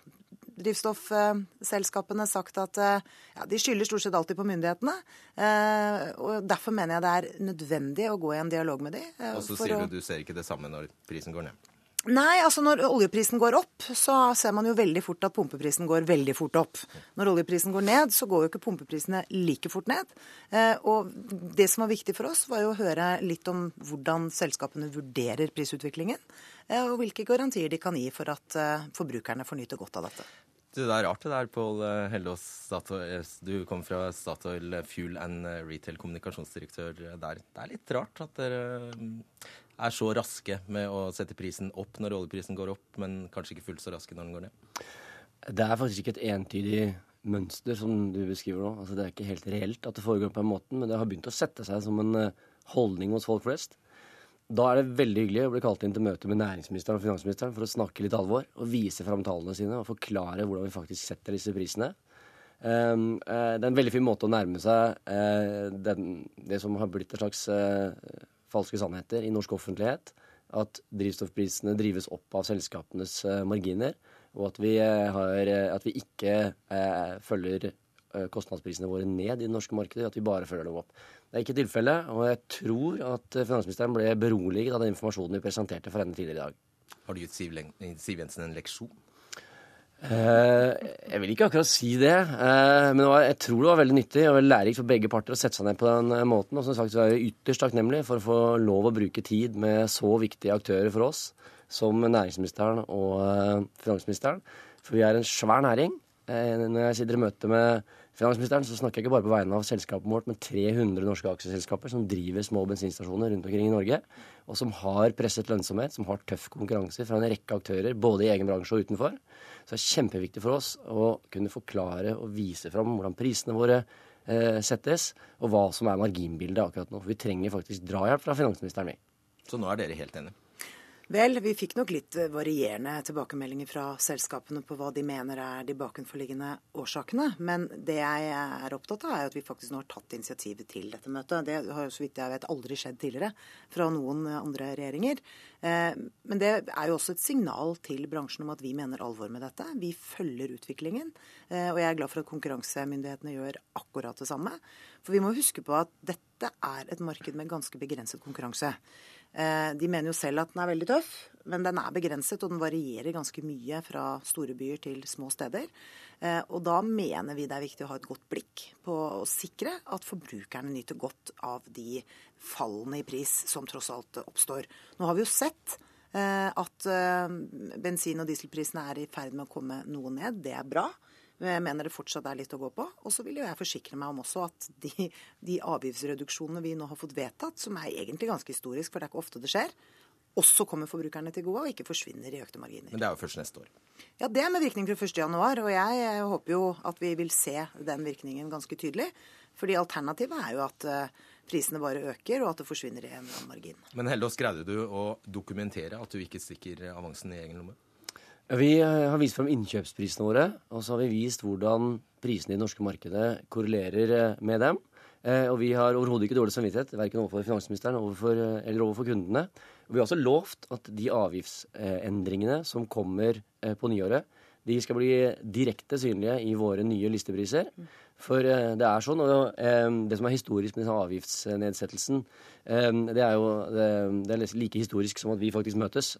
drivstoffselskapene sagt at eh, ja, de skylder stort sett alltid på myndighetene. Eh, og Derfor mener jeg det er nødvendig å gå i en dialog med dem. Eh, og så sier du du ser ikke det samme når prisen går ned? Nei, altså når oljeprisen går opp, så ser man jo veldig fort at pumpeprisen går veldig fort opp. Når oljeprisen går ned, så går jo ikke pumpeprisene like fort ned. og det som var viktig for oss, var jo å høre litt om hvordan selskapene vurderer prisutviklingen. og hvilke garantier de kan gi for at forbrukerne får nyte godt av dette. Det er rart det der, Pål eh, Hellås. Du kom fra Statoil Fuel and Retail, kommunikasjonsdirektør der. Det er litt rart at dere er så raske med å sette prisen opp når oljeprisen går opp, men kanskje ikke fullt så raske når den går ned? Det er faktisk ikke et entydig mønster som du beskriver nå. Altså, det er ikke helt reelt at det foregår på en måte, men det har begynt å sette seg som en eh, holdning hos folk flest. Da er det veldig hyggelig å bli kalt inn til møte med næringsministeren og finansministeren for å snakke litt alvor og vise fram tallene sine og forklare hvordan vi faktisk setter disse prisene. Um, uh, det er en veldig fin måte å nærme seg den, det som har blitt en slags uh, falske sannheter i norsk offentlighet. At drivstoffprisene drives opp av selskapenes marginer, og at vi, har, at vi ikke følger kostnadsprisene våre ned i det norske markedet, at vi bare følger dem opp. Det er ikke tilfellet, og jeg tror at finansministeren ble beroliget av den informasjonen vi presenterte for henne tidligere i dag. Har du gitt Siv, Siv Jensen en leksjon? Uh, jeg vil ikke akkurat si det, uh, men jeg tror det var veldig nyttig og veldig lærerikt for begge parter å sette seg ned på den uh, måten. Og som sagt så er vi ytterst takknemlige for å få lov å bruke tid med så viktige aktører for oss som næringsministeren og finansministeren. For vi er en svær næring. når jeg sitter i møte med finansministeren, så snakker jeg ikke bare på vegne av selskapet vårt, men 300 norske aksjeselskaper som driver små bensinstasjoner rundt omkring i Norge, og som har presset lønnsomhet, som har tøff konkurranse fra en rekke aktører, både i egen bransje og utenfor. Så det er kjempeviktig for oss å kunne forklare og vise fram hvordan prisene våre eh, settes, og hva som er marginbildet akkurat nå. For vi trenger faktisk drahjelp fra finansministeren, vi. Så nå er dere helt enige? Vel, vi fikk nok litt eh, varierende tilbakemeldinger fra selskapene på hva de mener er de bakenforliggende årsakene. Men det jeg er opptatt av, er at vi faktisk nå har tatt initiativet til dette møtet. Det har jo så vidt jeg vet aldri skjedd tidligere fra noen andre regjeringer. Eh, men det er jo også et signal til bransjen om at vi mener alvor med dette. Vi følger utviklingen. Eh, og jeg er glad for at konkurransemyndighetene gjør akkurat det samme. For vi må huske på at dette er et marked med ganske begrenset konkurranse. Eh, de mener jo selv at den er veldig tøff, men den er begrenset, og den varierer ganske mye fra store byer til små steder. Eh, og da mener vi det er viktig å ha et godt blikk på å sikre at forbrukerne nyter godt av de fallene i pris som tross alt oppstår. Nå har vi jo sett eh, at bensin- og dieselprisene er i ferd med å komme noe ned. Det er bra. Jeg mener det fortsatt er litt å gå på. Og så vil jo jeg forsikre meg om også at de, de avgiftsreduksjonene vi nå har fått vedtatt, som er egentlig ganske historisk, for det er ikke ofte det skjer, også kommer forbrukerne til gode og ikke forsvinner i økte marginer. Men det er jo først neste år. Ja, det er med virkning fra 1.1. Og jeg håper jo at vi vil se den virkningen ganske tydelig. Fordi alternativet er jo at eh, prisene bare øker, og at det forsvinner i en margin. Men Hellås, greide du å dokumentere at du ikke stikker avansen i egen lomme? Vi eh, har vist frem innkjøpsprisene våre, og så har vi vist hvordan prisene i det norske markedet korrelerer eh, med dem. Eh, og vi har overhodet ikke dårlig samvittighet, verken overfor finansministeren overfor, eller overfor kundene. Vi har også lovt at de avgiftsendringene som kommer på nyåret, de skal bli direkte synlige i våre nye listepriser. For det er sånn, og det som er historisk med denne avgiftsnedsettelsen, det er jo det er like historisk som at vi faktisk møtes.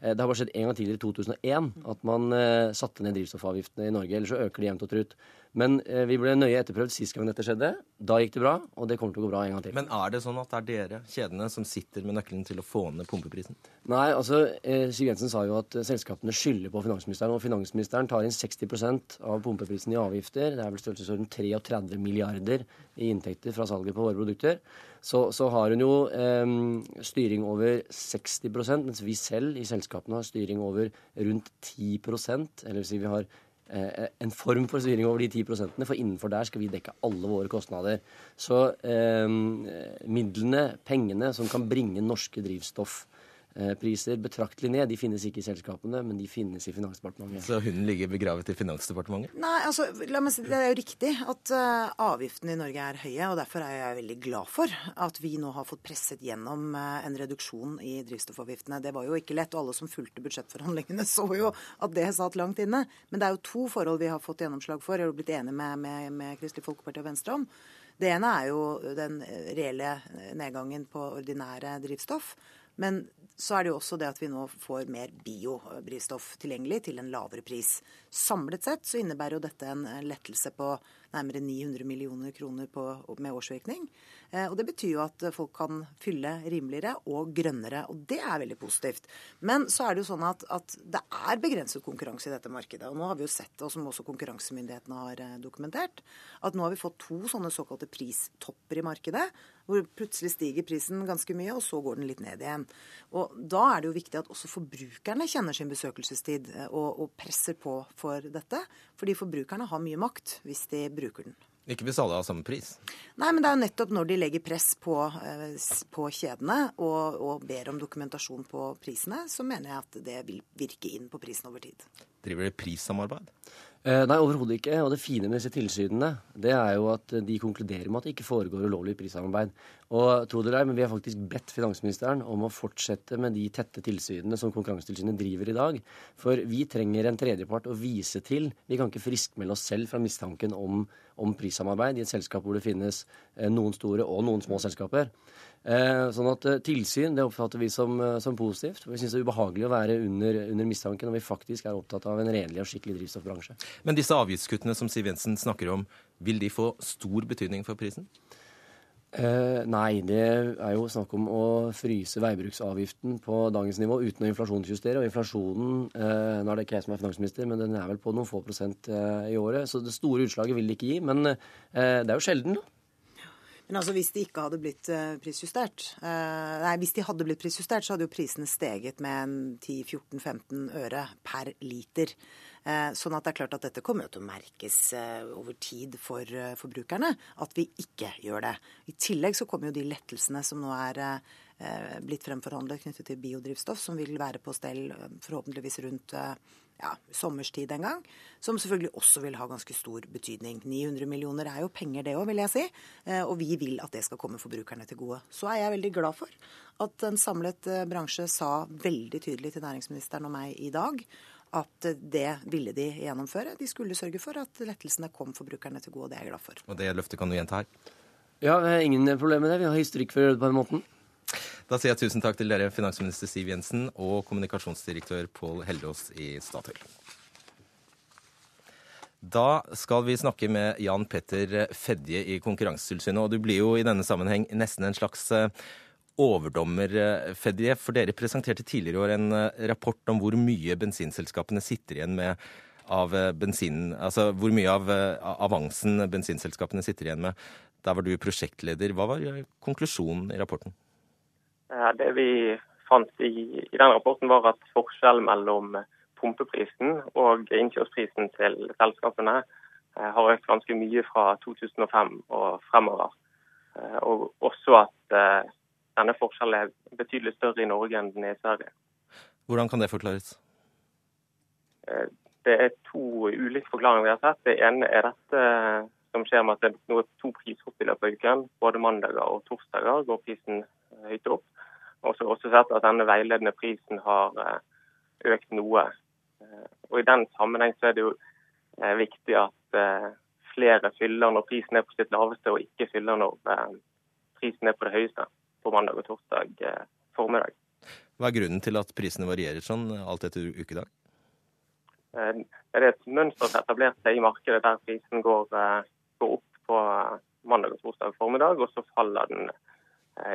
Eh, det har bare skjedd en gang tidligere, i 2001, at man eh, satte ned drivstoffavgiftene i Norge. Ellers så øker de jevnt og trutt. Men eh, vi ble nøye etterprøvd sist gang dette skjedde. Da gikk det bra, og det kommer til å gå bra en gang til. Men er det sånn at det er dere, kjedene, som sitter med nøkkelen til å få ned pumpeprisen? Nei, altså Siv Jensen sa jo at selskapene skylder på finansministeren. Og finansministeren tar inn 60% av pumpeprisen i avgifter. Det er vel størrelsesorden 33 milliarder i inntekter fra salget på våre produkter så, så har hun jo eh, styring over 60% mens vi selv i selskapene har styring over rundt 10% Eller vil si vi har eh, en form for styring over de 10% For innenfor der skal vi dekke alle våre kostnader. Så eh, midlene, pengene som kan bringe norske drivstoff Eh, priser betraktelig ned. De finnes ikke i selskapene, men de finnes i Finansdepartementet. Så hunden ligger begravet i Finansdepartementet? Nei, altså, la meg si, Det er jo riktig at uh, avgiftene i Norge er høye. og Derfor er jeg veldig glad for at vi nå har fått presset gjennom uh, en reduksjon i drivstoffavgiftene. Det var jo ikke lett, og alle som fulgte budsjettforhandlingene så jo at det satt langt inne. Men det er jo to forhold vi har fått gjennomslag for, og blitt enige med, med, med Kristelig Folkeparti og Venstre om. Det ene er jo den reelle nedgangen på ordinære drivstoff. Men så er det jo også det at vi nå får mer biodrivstoff tilgjengelig til en lavere pris. Samlet sett så innebærer jo dette en lettelse på nærmere 900 millioner kroner på, med årsvirkning. Eh, og Det betyr jo at folk kan fylle rimeligere og grønnere, og det er veldig positivt. Men så er det jo sånn at, at det er begrenset konkurranse i dette markedet. Og nå har vi jo sett, og som også konkurransemyndighetene har eh, dokumentert, at nå har vi fått to sånne såkalte pristopper i markedet. Hvor plutselig stiger prisen ganske mye, og så går den litt ned igjen. Og Da er det jo viktig at også forbrukerne kjenner sin besøkelsestid eh, og, og presser på for dette. Fordi forbrukerne har mye makt hvis de bruker den. Ikke hvis alle har samme pris? Nei, men det er jo nettopp når de legger press på, eh, på kjedene og, og, ber om dokumentasjon på prisene, så mener jeg at det vil virke inn på prisen over tid. Driver dere prissamarbeid? Eh, nei, overhodet ikke. Og det fine med disse tilsynene det er jo at de konkluderer med at det ikke foregår ulovlig prissamarbeid. Og tro det eller men vi har faktisk bedt finansministeren om å fortsette med de tette tilsynene som Konkurransetilsynet driver i dag. For vi trenger en tredjepart å vise til. Vi kan ikke friskmelde oss selv fra mistanken om, om prissamarbeid i et selskap hvor det finnes eh, noen store og noen små selskaper. Eh, sånn at eh, Tilsyn det oppfatter vi som, eh, som positivt. Vi syns det er ubehagelig å være under, under mistanke når vi faktisk er opptatt av en renlig og skikkelig drivstoffbransje. Men disse avgiftskuttene som Siv Jensen snakker om, vil de få stor betydning for prisen? Eh, nei, det er jo snakk om å fryse veibruksavgiften på dagens nivå uten å inflasjonsjustere. Og inflasjonen eh, Nå er det ikke jeg som er finansminister, men den er vel på noen få prosent eh, i året. Så det store utslaget vil det ikke gi. Men det er jo sjelden, da. Men altså hvis de ikke hadde blitt uh, prisjustert uh, Nei, hvis de hadde blitt prisjustert, så hadde jo prisene steget med 10-14-15 øre per liter. Uh, sånn at det er klart at dette kommer til å merkes over tid for forbrukerne. At vi ikke gjør det. I tillegg så kommer jo de lettelsene som nå er blitt fremforhandlet knyttet til biodrivstoff, som vil være på stell forhåpentligvis rundt ja, sommerstid en gang, som selvfølgelig også vil ha ganske stor betydning. 900 millioner er jo penger det òg, vil jeg si. Eh, og vi vil at det skal komme forbrukerne til gode. Så er jeg veldig glad for at en samlet eh, bransje sa veldig tydelig til næringsministeren og meg i dag at det ville de gjennomføre. De skulle sørge for at lettelsene kom forbrukerne til gode, og det er jeg glad for. Og det løftet kan du gjenta her? Ja, ingen problem med det. Vi har historikk for å gjøre det på den måten. Da sier jeg tusen takk til dere, finansminister Siv Jensen og kommunikasjonsdirektør Pål Heldås i Statoil. Da skal vi snakke med Jan Petter Fedje i Konkurransetilsynet. Og du blir jo i denne sammenheng nesten en slags eh, overdommer, eh, Fedje. For dere presenterte tidligere i år en eh, rapport om hvor mye bensinselskapene sitter igjen med av bensinen altså hvor mye av avansen bensinselskapene sitter igjen med. Der var du prosjektleder. Hva var konklusjonen i rapporten? Eh, det vi fant i, i den rapporten, var at forskjellen mellom pumpeprisen og innkjørsprisen til selskapene eh, har økt ganske mye fra 2005 og fremover. Eh, og også at denne forskjellen er betydelig større i Norge enn den er i Sverige. Hvordan kan det forklares? Det er to ulike forklaringer vi har sett. Det ene er dette som skjer med at det er to prishopp i løpet av uken. Både mandager og torsdager går prisen høyt opp. Og så har også sett at denne veiledende prisen har eh, økt noe. Eh, og I den sammenheng så er det jo eh, viktig at flere fyller når prisen er på sitt laveste, og ikke fyller når prisen er på det høyeste på mandag og torsdag formiddag. Hva er grunnen til at prisene varierer sånn alt etter ukedag? Det er et mønster som har etablert seg i markedet der prisen går, går opp på mandag og torsdag formiddag, og så faller den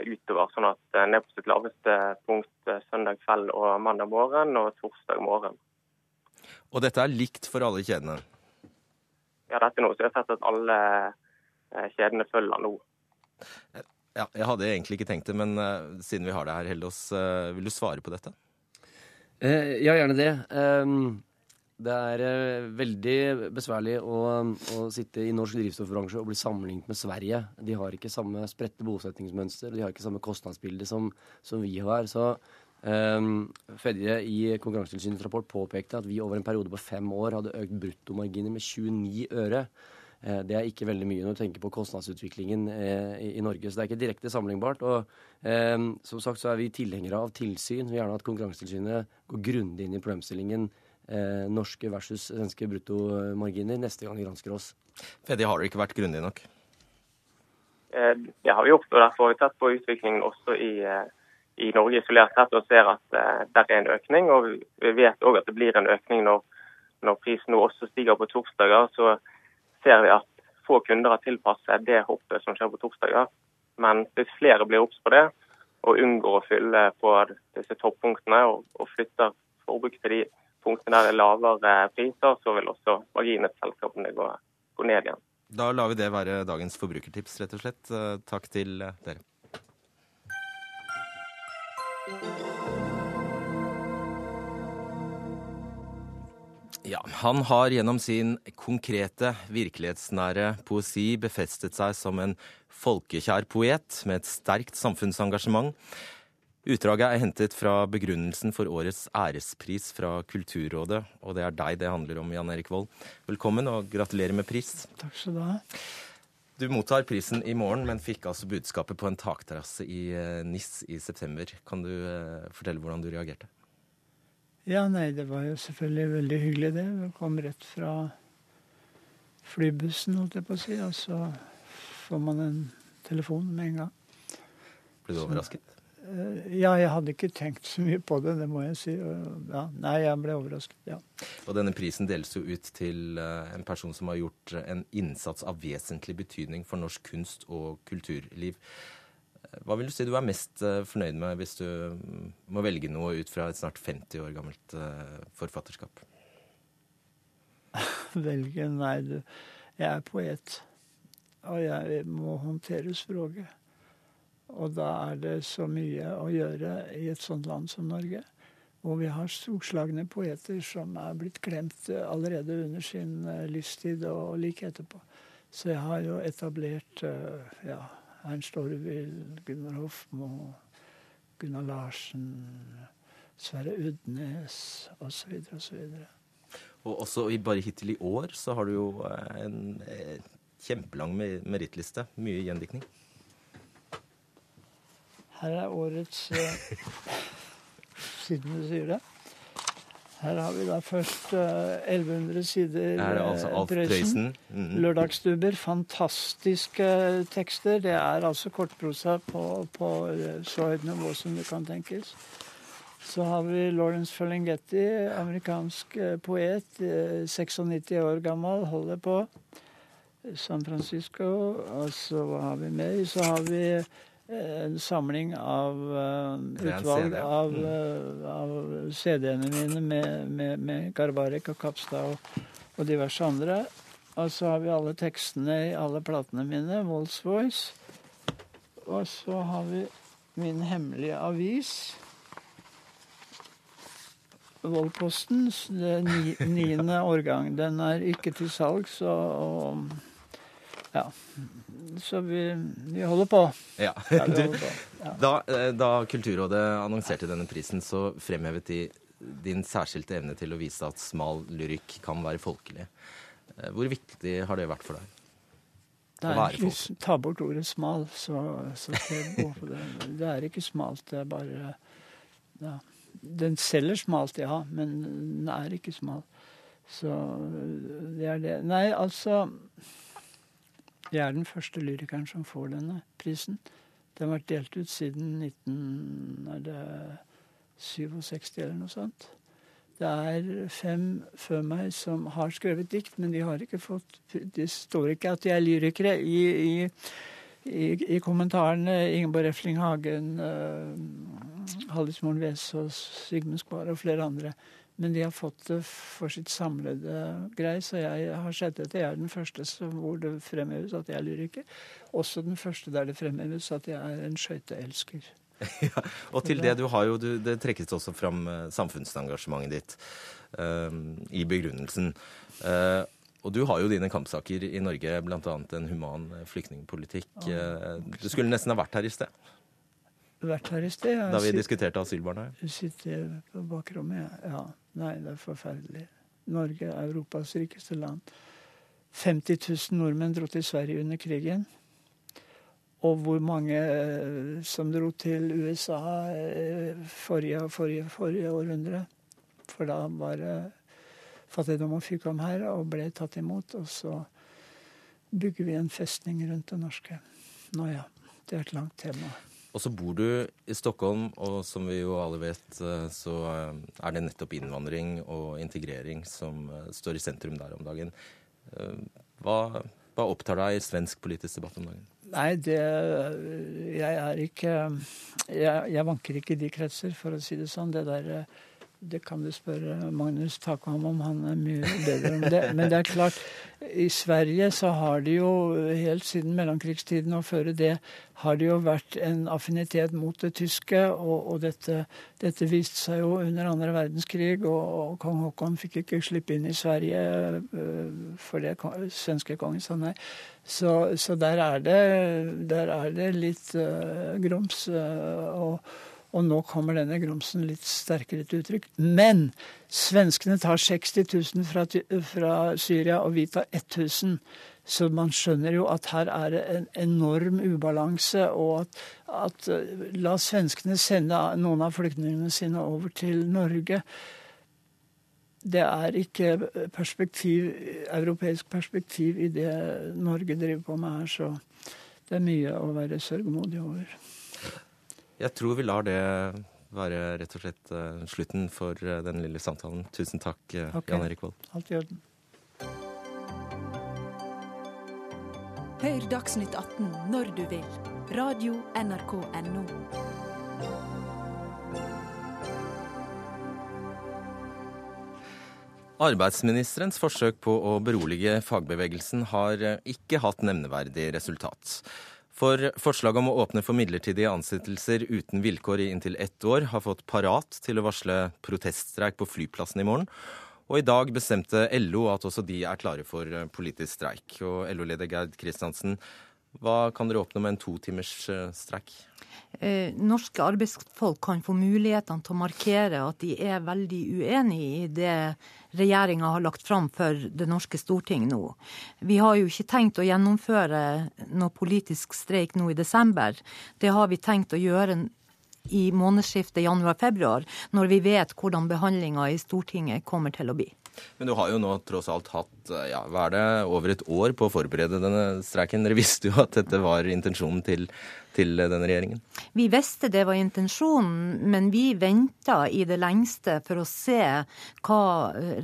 utover. Sånn at den eh, er på sitt laveste punkt eh, søndag kveld og mandag morgen og torsdag morgen. Og dette er likt for alle kjedene? Ja, dette er noe som jeg har sett at alle kjedene følger nå. Ja, jeg hadde egentlig ikke tenkt det, men uh, siden vi har det her, Hellos, uh, vil du svare på dette? Uh, ja, gjerne det. Um, det er eh, veldig besværlig å, å, sitte i norsk drivstoffbransje og bli sammenlignet med Sverige. De har ikke samme spredte bosettingsmønster, de har ikke samme kostnadsbilde som, som vi har. Så eh, Fedje i Konkurransetilsynets rapport påpekte at vi over en periode på fem år hadde økt bruttomarginer med 29 øre. Eh, det er ikke veldig mye når du tenker på kostnadsutviklingen eh, i, Norge. Så det er ikke direkte sammenlignbart. Og eh, som sagt så er vi tilhengere av tilsyn. Vi vil gjerne at Konkurransetilsynet går grundig inn i problemstillingen eh, norske versus svenske bruttomarginer neste gang de gransker oss. Fedje, har dere ikke vært grundige nok? Eh, det har vi gjort, og derfor har vi tatt på utviklingen også i, eh, i Norge isolert sett og ser at eh, det er en økning. Og vi vet òg at det blir en økning når, når prisen nå også stiger på torsdager. Så ser vi at få kunder har tilpasset det hoppet som skjer på torsdager. Men hvis flere blir obs på det og unngår å fylle på disse toppunktene og, og flytter forbruk til de punktene er lavere priser, så vil også marginene til selskapene gå, gå, ned igjen. Da lar vi det være dagens forbrukertips, rett og slett. Eh, takk til dere. Ja, Han har gjennom sin konkrete, virkelighetsnære poesi befestet seg som en folkekjær poet med et sterkt samfunnsengasjement. Utdraget er hentet fra begrunnelsen for årets ærespris fra Kulturrådet, og det er deg det handler om, Jan Erik Vold. Velkommen og gratulerer med pris. Takk skal du ha. Du mottar prisen i morgen, men fikk altså budskapet på en takterrasse i eh, NIS i september. Kan du eh, fortelle hvordan du reagerte? Ja, nei, det var jo selvfølgelig veldig hyggelig, det. Vi kom rett fra flybussen, holdt jeg på å si, og så får man en telefon med en gang. Ble du overrasket? Eh, ja, jeg hadde ikke tenkt så mye på det, det må jeg si. Ja, nei, jeg ble overrasket, ja. Og denne prisen deles jo ut til eh, en person som har gjort en innsats av vesentlig betydning for norsk kunst og kulturliv. Eh, hva vil du si du er mest fornøyd med hvis du mm, må velge noe ut fra et snart 50 år gammelt forfatterskap? Velge? Nei, du. Jeg er poet. Og jeg må håndtere språket. Og da er det så mye å gjøre i et sånt land som Norge. Hvor vi har storslagne poeter som er blitt glemt allerede under sin eh, livstid og like etterpå. Så jeg har jo etablert eh, ja, Ernst Orvild, Gunnar Hofmo, Gunnar Larsen, Sverre Udnes osv. videre Og også bare hittil i år så har du jo eh, en kjempelang merittliste. Mye gjendiktning. Her er årets eh, Siden du sier det. Her har vi da først 1100 eh, sider Her er altså Alf Prøysen. Mm -hmm. Lørdagsstubber. Fantastiske tekster. Det er altså kortprosa på, på eh, så høyt nivå som det kan tenkes. Så har vi Lawrence Ferlinghetti, amerikansk poet. 96 år gammel, holder på. San Francisco. Og så hva har vi mer? Så har vi en samling av uh, utvalg CD. av, uh, av CD-ene mine med, med, med Garbarek og Kapstad og, og, diverse andre. Og så har vi alle tekstene i alle platene mine, Wolds Voice. Og så har vi min hemmelige avis. Voldposten, det niende årgang. Den er ikke til salgs, og, og ja så vi, vi holder på. Ja. ja, du, ja. Da, eh, da, Kulturrådet annonserte denne prisen, så fremhevet de din særskilte evne til å vise at smal lyrikk kan være folkelig. Eh, hvor viktig har det vært for deg? Det er ikke, ta bort ordet 'smal', så, så det. Det er ikke smalt, det er bare ja. Den selger smalt, ja, men den er ikke smal. Så det er det. Nei, altså jeg er den første lyrikeren som får denne prisen. Den har vært delt ut siden 1967 eller noe sånt. Det er fem før meg som har skrevet dikt, men de har ikke fått Det står ikke at de er lyrikere i, i, i, i kommentarene. Ingeborg Refling Hagen, uh, Hallis Vesaas, Sigmund Skvar og flere andre. Men de har fått det for sitt samlede greie, så jeg har sett etter. Jeg er den første hvor det fremheves at jeg er lyriker. Også den første der det fremheves at jeg er en skøyteelsker. ja, og til det du har jo, du, det trekkes også fram uh, samfunnsengasjementet ditt uh, i begrunnelsen. Uh, og du har jo dine kampsaker i Norge, bl.a. en human flyktningpolitikk. du skulle nesten ha vært her i sted vært her i sted. da vi diskuterte asylbarna? Sitter på bakrommet, ja. Nei, det er forferdelig. Norge Europas rikeste land. 50 000 nordmenn dro til Sverige under krigen. Og hvor mange eh, som dro til USA eh, forrige, forrige, forrige århundre. For da var det fattigdom og fikk om her og ble tatt imot. Og så bygger vi en festning rundt det norske. Nå ja, det er et langt tema. Og så bor du i Stockholm, og som vi jo alle vet, eh, så eh, er det nettopp innvandring og integrering som eh, står i sentrum der om dagen. Hva, hva opptar deg i svensk politisk debatt om dagen? Nei, det Jeg er ikke jeg, jeg vanker ikke i de kretser, for å si det sånn. Det der det kan du spørre Magnus Takvam om, han er mye bedre om det. Men det er klart, i Sverige så har det jo helt siden mellomkrigstiden og før det har det jo vært en affinitet mot det tyske. Og, og dette, dette, viste seg jo under andre verdenskrig, og, og kong Haakon fikk ikke slippe inn i Sverige øh, for det svenske kongen sa nei. Så, så der, er det, der, er det, litt uh, grums. Uh, og Og nå kommer denne grumsen litt sterkere til uttrykk. Men svenskene tar 60 000 fra, fra Syria, og vi tar 1000. Så man skjønner jo at her er det en enorm ubalanse, og at, at la svenskene sende noen av flyktningene sine over til Norge. Det er ikke perspektiv, europeisk perspektiv i det Norge driver på med her, så det er mye å være sørgmodig over. Jeg tror vi lar det være rett og slett uh, slutten for uh, den lille samtalen. Tusen takk, uh, okay. Jan Erik Vold. Alt i orden. Hør Dagsnytt 18 når du vil. Radio NRK Radio.nrk.no. Arbeidsministerens forsøk på å berolige fagbevegelsen har ikke hatt nevneverdig resultat. For forslaget om å åpne for midlertidige ansettelser uten vilkår i inntil ett år har fått Parat til å varsle proteststreik på flyplassen i morgen. Og i dag bestemte LO at også de er klare for politisk streik. Og LO-leder Gerd Kristiansen, hva kan dere oppnå med en to timers eh, streik? Eh, norske arbeidsfolk kan få mulighetene til å markere at de er veldig uenig i det regjeringa har lagt fram for det norske storting nå. Vi har jo ikke tenkt å gjennomføre noe politisk streik nå i desember. Det har vi tenkt å gjøre i månedsskiftet januar-februar, når vi vet hvordan behandlinga i Stortinget kommer til å bli. Men du har jo nå tross alt hatt ja, hva er det, over et år på å forberede denne streiken. Dere visste jo at dette var intensjonen til til denne regjeringen? Vi visste det var intensjonen, men vi venta i det lengste for å se hva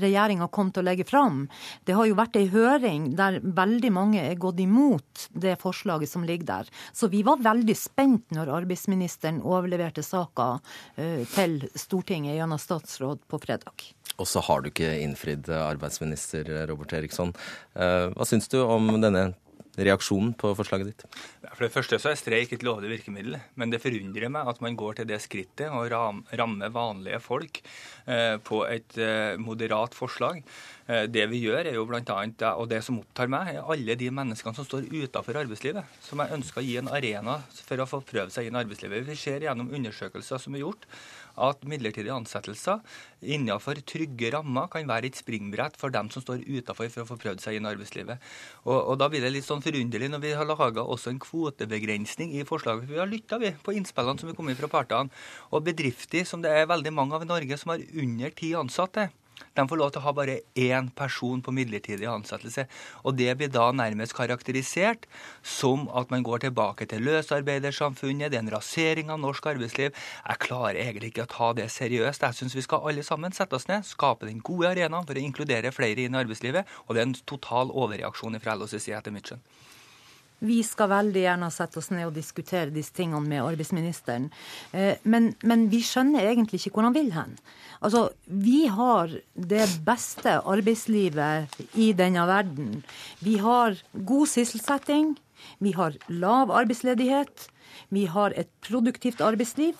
regjeringa kom til å legge fram. Det har jo vært ei høring der veldig mange er gått imot det forslaget som ligger der. Så vi var veldig spent når arbeidsministeren overleverte saka eh, til Stortinget gjennom statsråd på fredag. Og så har du ikke innfridd arbeidsminister Robert Eriksson. Eh, hva syns du om denne reaksjonen på forslaget ditt? For det første så er streik et lovlig virkemiddel, men det forundrer meg at man går til det skrittet å ramme vanlige folk eh, på et eh, moderat forslag. Eh, det vi gjør, er jo blant annet, og det som opptar meg, er alle de menneskene som står utenfor arbeidslivet, som jeg ønsker å gi en arena for å få prøve seg inn i arbeidslivet. Vi ser gjennom undersøkelser som er gjort, at midlertidige ansettelser innenfor trygge rammer kan være et springbrett for dem som står utenfor for å få prøvd seg inn i arbeidslivet. Og, og Da blir det litt sånn forunderlig når vi har laga også en kvotebegrensning i forslaget. Vi har lytta på innspillene som er kommet fra partene. Og bedrifter som det er veldig mange av i Norge som har under ti ansatte, de får lov til å ha bare én person på midlertidig ansettelse. Og det blir da nærmest karakterisert som at man går tilbake til løsarbeidersamfunnet, det er en rasering av norsk arbeidsliv. Jeg klarer egentlig ikke å ta det seriøst. Jeg syns vi skal alle sammen sette oss ned, skape den gode arenaen for å inkludere flere inn i arbeidslivet. Og det er en total overreaksjon fra LOs side, etter mitt skjønn. Vi skal veldig gjerne sette oss ned og diskutere disse tingene med arbeidsministeren. Eh, men, men vi skjønner egentlig ikke hvor han vil hen. Altså, vi har det beste arbeidslivet i denne verden. Vi har god sysselsetting. Vi har lav arbeidsledighet. Vi har et produktivt arbeidsliv.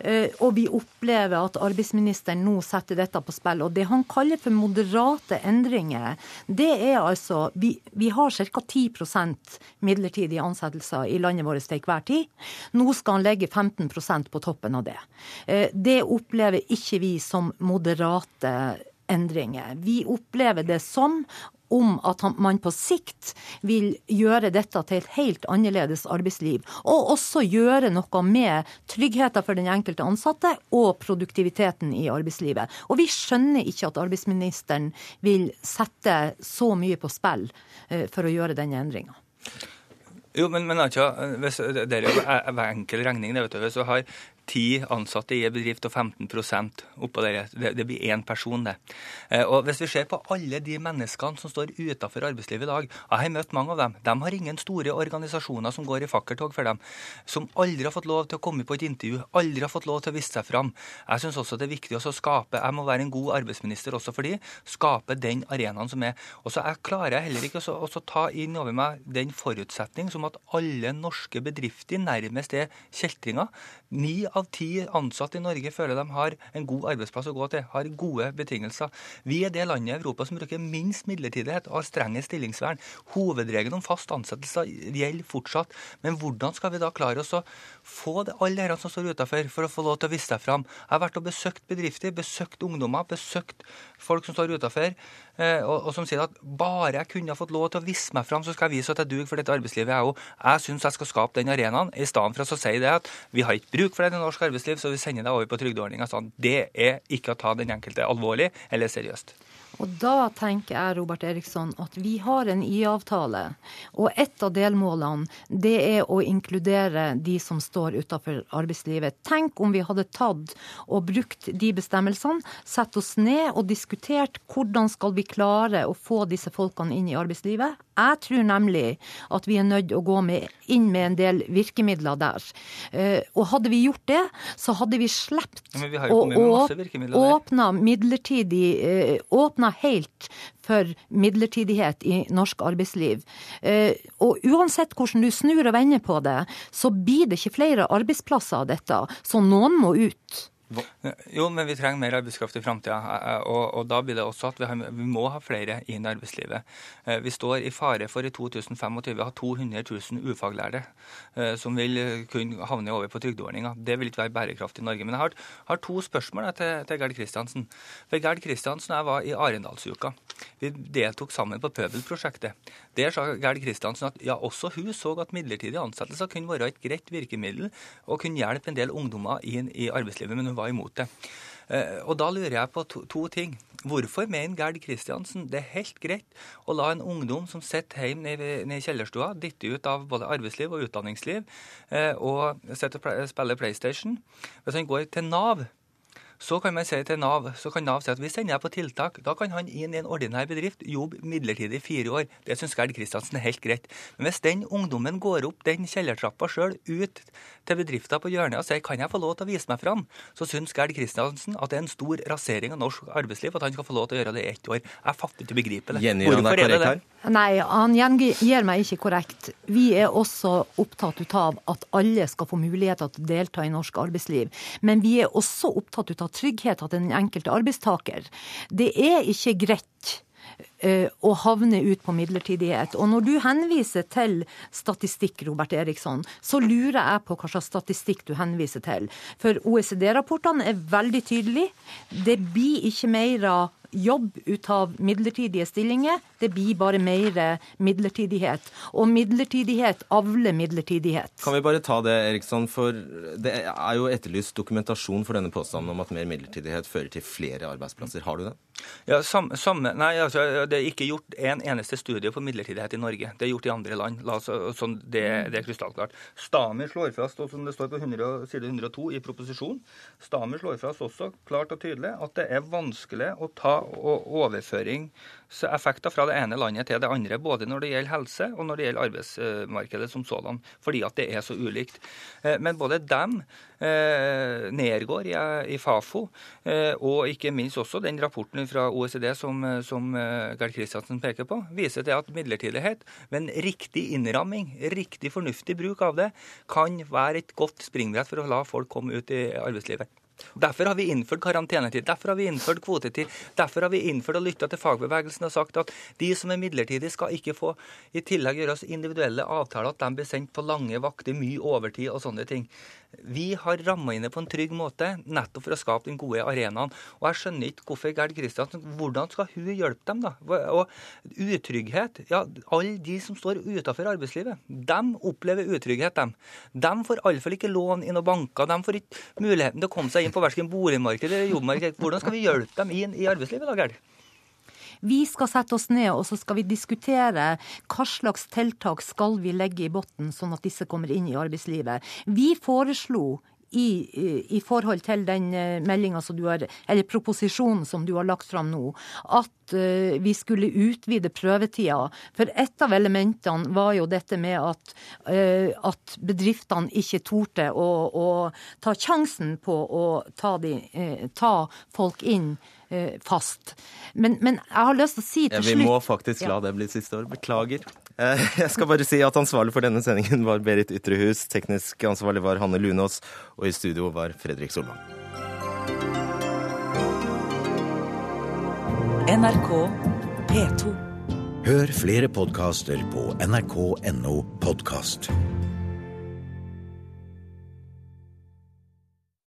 Eh, og vi opplever at arbeidsministeren nå setter dette på spill. Og det han kaller for moderate endringer, det er altså Vi, vi har ca. 10% midlertidige ansettelser i landet vårt til hver tid. Nå skal han legge 15% på toppen av det. Eh, det opplever ikke vi som moderate endringer. Vi opplever det som om at man på sikt vil gjøre dette til et helt annerledes arbeidsliv. Og også gjøre noe med tryggheten for den enkelte ansatte og produktiviteten i arbeidslivet. Og vi skjønner ikke at arbeidsministeren vil sette så mye på spill eh, for å gjøre denne endringa. Jo, men, men altså, hvis, det er jo enkel regning. det vet du, Hvis du har ti ansatte i en bedrift og 15 oppå der. Det, det blir én person, det. Eh, og Hvis vi ser på alle de menneskene som står utenfor arbeidslivet i dag, jeg har møtt mange av dem. De har ingen store organisasjoner som går i fakkeltog for dem. Som aldri har fått lov til å komme på et intervju, aldri har fått lov til å vise seg fram. Jeg syns også det er viktig å skape Jeg må være en god arbeidsminister også for de, skape den arenaen som er. Og så klarer jeg heller ikke å ta inn over meg den forutsetning som at alle norske bedrifter nærmest er kjeltringer. Ni av ti ansatte i Norge føler de har en god arbeidsplass å gå til, har gode betingelser. Vi er det landet i Europa som bruker minst midlertidighet og har strengest stillingsvern. Hovedregelen om fast ansettelse gjelder fortsatt. Men hvordan skal vi da klare oss å få det, alle dere som står utafor, for å få lov til å vise seg fram? Jeg har vært og besøkt bedrifter, besøkt ungdommer, besøkt folk som står utafor, eh, og, og, som sier at bare jeg kunne ha fått lov til å vise meg fram, så skal jeg vise at jeg duger for dette arbeidslivet, jeg òg. Jeg syns jeg skal skape den arenaen, i stedet for å si det at vi har ikke bruk for det i norsk arbeidsliv, så vi sender deg over på trygdeordninga. Sånn. Det er ikke å ta den enkelte alvorlig eller seriøst. Og da tenker jeg Robert Eriksson, at vi har en IA-avtale. Og et av delmålene det er å inkludere de som står utenfor arbeidslivet. Tenk om vi hadde tatt og brukt de bestemmelsene, satt oss ned og diskutert hvordan skal vi klare å få disse folkene inn i arbeidslivet. Jeg tror nemlig at vi er nødt til å gå med, inn med en del virkemidler der. Uh, og hadde vi gjort det, så hadde vi sluppet å åpne midlertidig uh, åpna helt for midlertidighet i norsk arbeidsliv. Uh, og uansett hvordan du snur og vender på det, så blir det ikke flere arbeidsplasser av dette. Så noen må ut. Jo, men vi trenger mer arbeidskraft i framtida. Og, og, da blir det også at vi, har, vi, må ha flere inn i arbeidslivet. Eh, vi står i fare for i 2025 å ha 200 000 ufaglærte eh, som vil kunne havne over på trygdeordninga. Det vil ikke være bærekraftig i Norge. Men jeg har, har to spørsmål til, til Gerd Kristiansen. For Gerd Kristiansen og jeg var i Arendalsuka. Vi deltok sammen på Pøbelprosjektet. Der sa Gerd Kristiansen at ja, også hun så at midlertidige ansettelser kunne være et greit virkemiddel og kunne hjelpe en del ungdommer inn i arbeidslivet. men hun var imot det. Eh, og da lurer jeg på to, to ting. Hvorfor mener Gerd Kristiansen det er helt greit å la en ungdom som sitter hjemme nede i kjellerstua, dytte ut av både arbeidsliv og utdanningsliv eh, og sitter og spiller PlayStation? Hvis han går til Nav så kan man si til Nav så kan Nav si at vi sender deg på tiltak. Da kan han inn i en ordinær bedrift jobbe midlertidig i fire år. Det syns Gerd Kristiansen er helt greit. Men hvis den ungdommen går opp den kjellertrappa sjøl ut til bedrifta på hjørnet og sier kan jeg få lov til å vise meg fram, så syns Gerd Kristiansen at det er en stor rasering av norsk arbeidsliv at han skal få lov til å gjøre det i ett år. Jeg fatter ikke begripet det. Jenny, Hvorfor er det det? Nei, han gjengir meg ikke korrekt. Vi er også opptatt av at alle skal få muligheter til å delta i norsk arbeidsliv. Men vi er også opptatt av trygghet til den enkelte arbeidstaker. Det er ikke greit eh, å havne ut på midlertidighet. Og når du henviser til statistikk, Robert Eriksson, så lurer jeg på hva slags statistikk du henviser til. For OECD-rapportene er veldig tydelige. Det blir ikke mer jobb ut av midlertidige stillinger. Det blir bare mer midlertidighet. Og midlertidighet avler midlertidighet. Kan vi bare ta det, Eriksson, for det er jo etterlyst dokumentasjon for denne påstanden om at mer midlertidighet fører til flere arbeidsplasser. Har du det? Ja, samme, sam, Nei, altså, det er ikke gjort en eneste studie på midlertidighet i Norge. Det er gjort i andre land. La, så, sånn, det, det, er krystallklart. Stami slår fast, og som det står på 100, side 102 i proposisjonen, Stami slår fast også klart og tydelig at det er vanskelig å ta overføring effekter fra det ene landet til det andre, både når det gjelder helse og når det gjelder arbeidsmarkedet som sådan, fordi at det er så ulikt. Eh, men både dem, nedgår Nergård i Fafo, eh, og ikke minst også den rapporten fra OECD som, som Gerd Kristiansen peker på, viser til at midlertidighet, med en riktig innramming, riktig fornuftig bruk av det, kan være et godt springbrett for å la folk komme ut i arbeidslivet. Derfor har vi innført karantenetid, derfor har vi innført kvotetid. Derfor har vi innført og lytta til fagbevegelsen og sagt at de som er midlertidige, skal ikke få i tillegg gjøre oss individuelle avtaler, at de blir sendt på lange vakter, mye overtid og sånne ting. Vi har ramma inn det på en trygg måte, nettopp for å skape den gode arenaen. Og jeg skjønner ikke hvorfor Gerd Kristiansen Hvordan skal hun hjelpe dem, da? Og utrygghet Ja, alle de som står utenfor arbeidslivet, de opplever utrygghet, dem. De får iallfall ikke lån i noen banker. De får ikke muligheten til å komme seg inn på verken boligmarkedet eller jobbmarkedet. Hvordan skal vi hjelpe dem inn i arbeidslivet, da, Gerd? Vi skal sette oss ned og så skal vi diskutere hva slags tiltak skal vi legge i bunnen, sånn at disse kommer inn i arbeidslivet. Vi foreslo i, i, forhold til den eh, meldinga som du har, eller proposisjonen som du har lagt fram nå, at uh, vi skulle utvide prøvetida. For et av elementene var jo dette med at, uh, at bedriftene ikke torde å, å, ta sjansen på å ta, de, uh, ta folk inn fast. Men, men, jeg har lyst til å si til ja, slutt Vi må faktisk la det bli siste år. Beklager. Eh, jeg skal bare si at ansvarlig for denne sendingen var Berit Ytrehus, teknisk ansvarlig var Hanne Lunås, og i studio var Fredrik Solvang. NRK P2. Hør flere podkaster på nrk.no podkast.